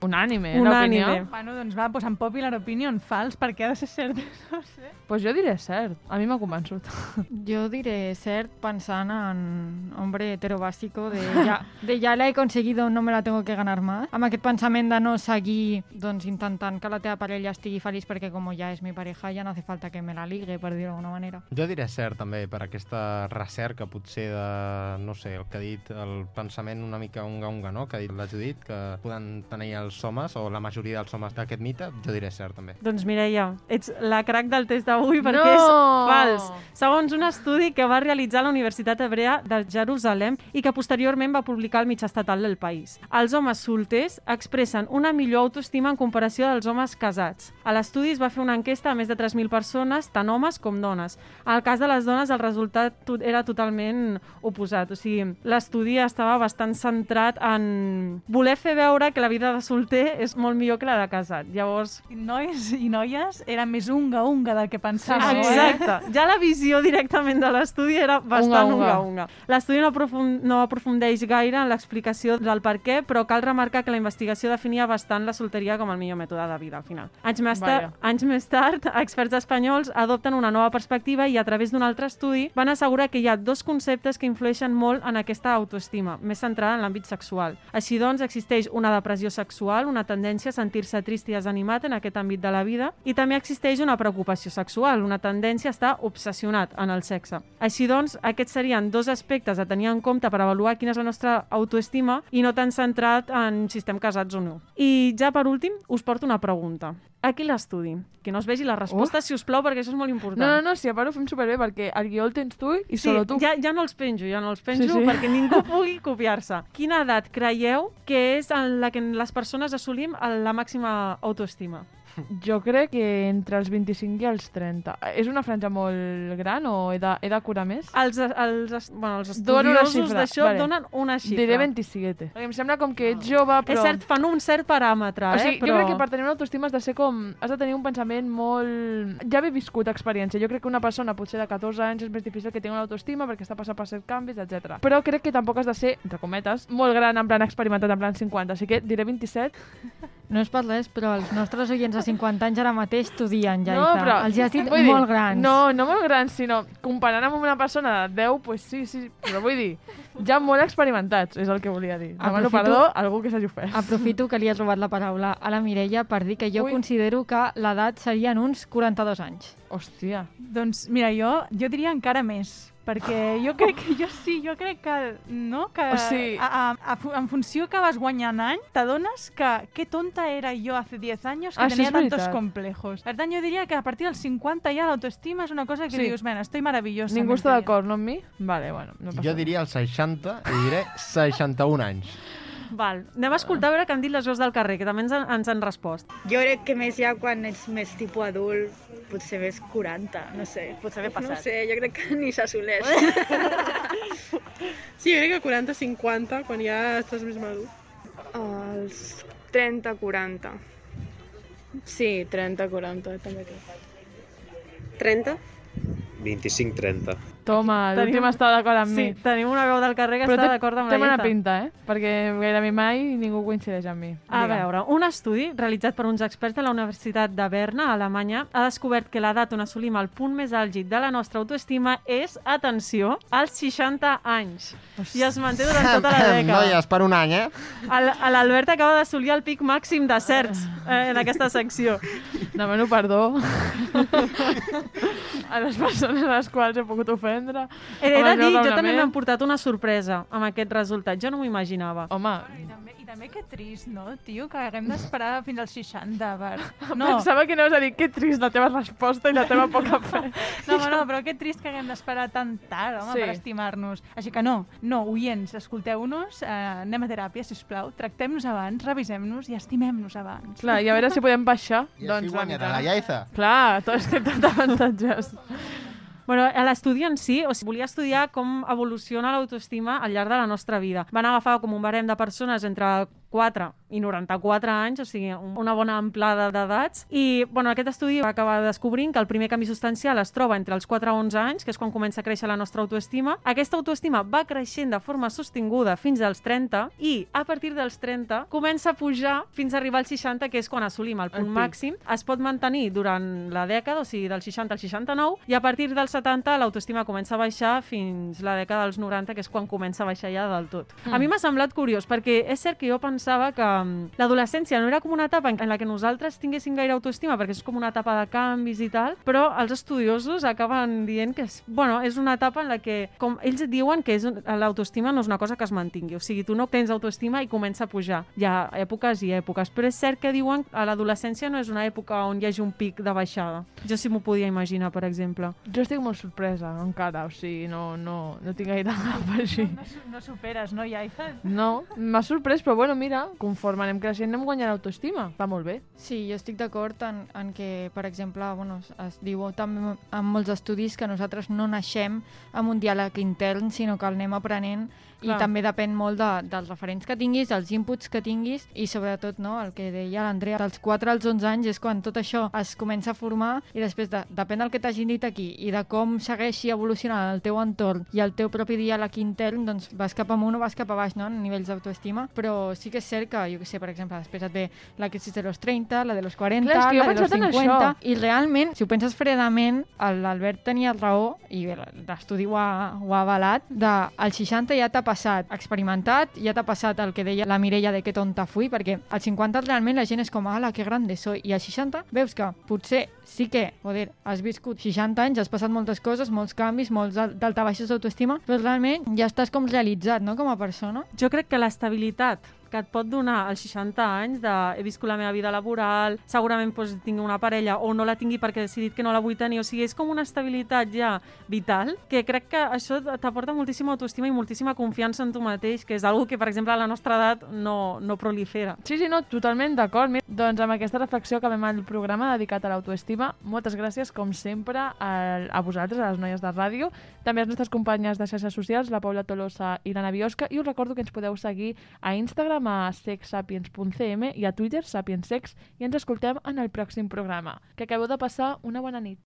[SPEAKER 2] Unànime, eh,
[SPEAKER 12] Unànime.
[SPEAKER 2] l'opinió.
[SPEAKER 3] Bueno, doncs va, pues en popular opinion, fals, perquè ha de ser cert. No sé.
[SPEAKER 2] Pues jo diré cert. A mi m'ha convençut.
[SPEAKER 13] Jo diré cert pensant en hombre hetero básico de ja, de ja la he conseguido, no me la tengo que ganar más. Amb aquest pensament de no seguir doncs, intentant que la teva parella estigui feliç perquè com ja és mi pareja ja no hace falta que me la ligue, per dir-ho d'alguna manera.
[SPEAKER 11] Jo diré cert també per aquesta recerca potser de, no sé, el que ha dit el pensament una mica unga-unga, no? Que ha dit la Judit, que poden tenir els homes o la majoria dels homes d'aquest mite, jo diré cert també.
[SPEAKER 12] Doncs Mireia, ets la crac del test d'avui perquè
[SPEAKER 2] No!
[SPEAKER 12] és fals. Segons un estudi que va realitzar la Universitat Hebrea de Jerusalem i que posteriorment va publicar el mitjà estatal del país. Els homes solters expressen una millor autoestima en comparació dels homes casats. A l'estudi es va fer una enquesta a més de 3.000 persones, tant homes com dones. En el cas de les dones el resultat era totalment oposat. O sigui, l'estudi estava bastant centrat en voler fer veure que la vida de solter és molt millor que la de casat. Llavors,
[SPEAKER 3] I Nois i noies eren més unga-unga del que pensava.
[SPEAKER 12] Sí, Exacte. Ja la visió directament de l'estudi era bastant
[SPEAKER 2] Unga-unga.
[SPEAKER 12] L'estudi no, aprofund no aprofundeix gaire en l'explicació del per què, però cal remarcar que la investigació definia bastant la solteria com el millor mètode de vida al final. Anys més, tard, anys més tard, experts espanyols adopten una nova perspectiva i a través d'un altre estudi van assegurar que hi ha dos conceptes que influeixen molt en aquesta autoestima, més centrada en l'àmbit sexual. Així doncs, existeix una una depressió sexual, una tendència a sentir-se trist i desanimat en aquest àmbit de la vida, i també existeix una preocupació sexual, una tendència a estar obsessionat en el sexe. Així doncs, aquests serien dos aspectes a tenir en compte per avaluar quina és la nostra autoestima i no tan centrat en si estem casats o no. I ja per últim, us porto una pregunta. Aquí l'estudi. Que no es vegi la resposta,
[SPEAKER 2] Uf.
[SPEAKER 12] si us plau, perquè això és molt important.
[SPEAKER 2] No, no, no, si a part ho fem superbé, perquè el guió el tens tu i
[SPEAKER 12] Sí,
[SPEAKER 2] solo tu.
[SPEAKER 12] ja, ja no els penjo, ja no els penjo
[SPEAKER 2] Sí, sí.
[SPEAKER 12] perquè ningú pugui copiar-se. Quina edat creieu que és en la que les persones assolim la màxima autoestima?
[SPEAKER 2] Jo crec que entre els 25 i els 30. És una franja molt gran o he de, he de curar més?
[SPEAKER 12] Els, els, bueno, els estudiosos d'això
[SPEAKER 2] vale.
[SPEAKER 12] donen una xifra.
[SPEAKER 2] Diré 27. Perquè em sembla com que ets jove, però...
[SPEAKER 12] És cert, fan un cert paràmetre,
[SPEAKER 2] O sigui,
[SPEAKER 12] eh? però...
[SPEAKER 2] jo crec que per tenir una autoestima has de ser com... Has de tenir un pensament molt... Ja he viscut experiència. Jo crec que una persona potser de 14 anys és més difícil que tingui una autoestima perquè està passant per certs canvis, etc. Però crec que tampoc has de ser, entre cometes, molt gran, en plan experimentat, en plan 50. Així que diré 27.
[SPEAKER 13] No és per res, però els nostres oients de 50 anys ara mateix t'ho dien, ja.
[SPEAKER 2] no, però...
[SPEAKER 13] Els has dit
[SPEAKER 2] vull dir,
[SPEAKER 13] molt grans.
[SPEAKER 2] No, no molt grans, sinó comparant amb una persona de 10, pues sí, sí, però vull dir, ja molt experimentats, és el que volia dir. Demano
[SPEAKER 13] Aprofito-
[SPEAKER 2] perdó a algú que s'hagi ofès.
[SPEAKER 13] Aprofito que li he trobat la paraula a la Mireia per dir que jo
[SPEAKER 2] Ui.
[SPEAKER 13] considero que l'edat serien uns 42 anys.
[SPEAKER 2] Hòstia.
[SPEAKER 3] Doncs mira, jo, jo diria encara més, perquè jo crec que jo sí, jo crec que, no? que
[SPEAKER 2] O sigui-
[SPEAKER 3] a, a, a, en funció que vas guanyant any, t'adones que que tonta era jo hace 10 anys que
[SPEAKER 2] Ah, això
[SPEAKER 3] tenia tantos
[SPEAKER 2] veritat.
[SPEAKER 3] complejos. Per tant, jo diria que a partir dels 50 ja l'autoestima és una cosa que
[SPEAKER 2] Sí.
[SPEAKER 3] dius, bueno, estoy maravillosa.
[SPEAKER 2] Ningú està d'acord, no amb mi? Vale, bueno, no passa
[SPEAKER 11] Jo diria els 60 i diré 61 anys.
[SPEAKER 12] Val. Anem a escoltar a veure què han dit les veus del carrer, que també ens han, ens han respost.
[SPEAKER 15] Jo crec que més ja quan ets més tipus adult, potser més 40, no sé, potser haver passat.
[SPEAKER 16] No sé, jo crec que ni s'assoleix. sí, jo crec que 40-50, quan ja estàs més madur. Els 30-40. Sí, 30-40, també crec. 30?
[SPEAKER 17] 25-30.
[SPEAKER 2] Toma,
[SPEAKER 12] Tenim-
[SPEAKER 2] l'últim està d'acord amb
[SPEAKER 12] sí,
[SPEAKER 2] mi.
[SPEAKER 12] tenim una veu del carrer que
[SPEAKER 2] Però
[SPEAKER 12] està
[SPEAKER 2] té-
[SPEAKER 12] d'acord amb
[SPEAKER 2] té
[SPEAKER 12] la
[SPEAKER 2] bona
[SPEAKER 12] Ieta.
[SPEAKER 2] pinta, eh? Perquè gairebé mai ningú coincideix amb mi.
[SPEAKER 12] A
[SPEAKER 2] Digue'm.
[SPEAKER 12] veure, un estudi realitzat per uns experts de la Universitat de Berna, a Alemanya, ha descobert que l'edat on assolim el punt més àlgid de la nostra autoestima és, atenció, als 60 anys. I es manté durant tota la dècada.
[SPEAKER 11] Noies, per un any, eh?
[SPEAKER 12] L'Albert acaba d'assolir el pic màxim de certs eh, en aquesta secció.
[SPEAKER 2] Demano perdó a les persones a les quals he pogut ofendre.
[SPEAKER 12] He de dir, jo també m'he portat una sorpresa amb aquest resultat. Jo no m'ho imaginava.
[SPEAKER 2] Home,
[SPEAKER 3] I també, que trist, no, tio, que haguem d'esperar fins als 60 per...
[SPEAKER 2] no. pensava que anaves a dir que trist la teva resposta i la teva poca fe.
[SPEAKER 3] No, home, no, però que trist que haguem d'esperar tan tard, home,
[SPEAKER 2] Sí.
[SPEAKER 3] per estimar-nos. Així que no, no, oients, escolteu-nos, eh, anem a teràpia, si plau, tractem-nos abans, revisem-nos i estimem-nos abans.
[SPEAKER 2] Clar, i a veure si podem baixar.
[SPEAKER 11] I
[SPEAKER 2] doncs,
[SPEAKER 11] així guanyarà la Yaiza.
[SPEAKER 2] Clar, tot és que tot avantatges.
[SPEAKER 12] Bueno, a l'estudi en si, o sigui, volia estudiar com evoluciona l'autoestima al llarg de la nostra vida. Van agafar com un barem de persones entre 4 i 94 anys, o sigui, un- una bona amplada d'edats. I bueno, aquest estudi va acabar descobrint que el primer canvi substancial es troba entre els 4 a 11 anys, que és quan comença a créixer la nostra autoestima. Aquesta autoestima va creixent de forma sostinguda fins als 30 i a partir dels 30 comença a pujar fins a arribar als 60, que és quan assolim el punt màxim. Es pot mantenir durant la dècada, o sigui, del 60 al 69, i a partir dels 70 l'autoestima comença a baixar fins la dècada dels 90, que és quan comença a baixar ja del tot.
[SPEAKER 2] Mm.
[SPEAKER 12] A mi m'ha semblat curiós, perquè és cert que jo pensava que mm, l'adolescència no era com una etapa en la que nosaltres tinguéssim gaire autoestima, perquè és com una etapa de canvis i tal, però els estudiosos acaben dient que és, bueno, és una etapa en la que, com ells diuen que l'autoestima no és una cosa que es mantingui, o sigui, tu no tens autoestima i comença a pujar. Hi ha èpoques i èpoques, però és cert que diuen que l'adolescència no és una època on hi hagi un pic de baixada. Jo sí m'ho podia imaginar, per exemple.
[SPEAKER 2] Jo estic molt sorpresa encara, o sigui, no, no, no tinc gaire a afegir.
[SPEAKER 3] No, su- no superes, no, Yaiza?
[SPEAKER 2] No, m'ha sorprès, però bueno, mira, conforme anem creixent anem guanyant autoestima. Va molt bé.
[SPEAKER 13] Sí, jo estic d'acord en, en que, per exemple, bueno, es diu també en molts estudis que nosaltres no naixem amb un diàleg intern, sinó que el anem aprenent
[SPEAKER 2] Clar.
[SPEAKER 13] i també depèn molt de, dels referents que tinguis, dels inputs que tinguis i sobretot no, el que deia l'Andrea, dels 4 als 11 anys és quan tot això es comença a formar i després de, depèn del que t'hagin dit aquí i de com segueixi evolucionant el teu entorn i el teu propi diàleg intern, doncs vas cap amunt o vas cap a baix no, en nivells d'autoestima, però sí que és cert que, jo que sé, per exemple, després et ve la crisi de los 30, la de los 40,
[SPEAKER 2] Clar,
[SPEAKER 13] la de los
[SPEAKER 2] pensat en
[SPEAKER 13] 50,
[SPEAKER 2] això.
[SPEAKER 13] i realment, si ho penses fredament, el- l'Albert tenia raó, i l'estudi ho, ha, ho ha avalat, de als 60 ja t'ha passat experimentat, ja t'ha passat el que deia la Mireia de que tonta fui, perquè als 50 realment la gent és com, ala, que grande soy, i als 60 veus que potser sí que, joder, has viscut 60 anys, has passat moltes coses, molts canvis, molts al- d'alta baixes d'autoestima, però realment ja estàs com realitzat, no?, com a persona.
[SPEAKER 12] Jo crec que l'estabilitat que et pot donar als 60 anys de he viscut la meva vida laboral, segurament doncs, tingui una parella o no la tingui perquè he decidit que no la vull tenir, o sigui, és com una estabilitat ja vital, que crec que això t'aporta moltíssima autoestima i moltíssima confiança en tu mateix, que és algo que, per exemple, a la nostra edat no, no prolifera.
[SPEAKER 2] Sí, sí, no, totalment d'acord. Doncs amb aquesta reflexió acabem el programa dedicat a l'autoestima. Moltes gràcies, com sempre, a, a vosaltres, a les noies de ràdio, també a les nostres companyes de xarxes socials, la Paula Tolosa i l'Anna Biosca, i us recordo que ens podeu seguir a Instagram a sexsapiens.cm i a Twitter sapiensex i ens escoltem en el pròxim programa. Que acabeu de passar una bona nit.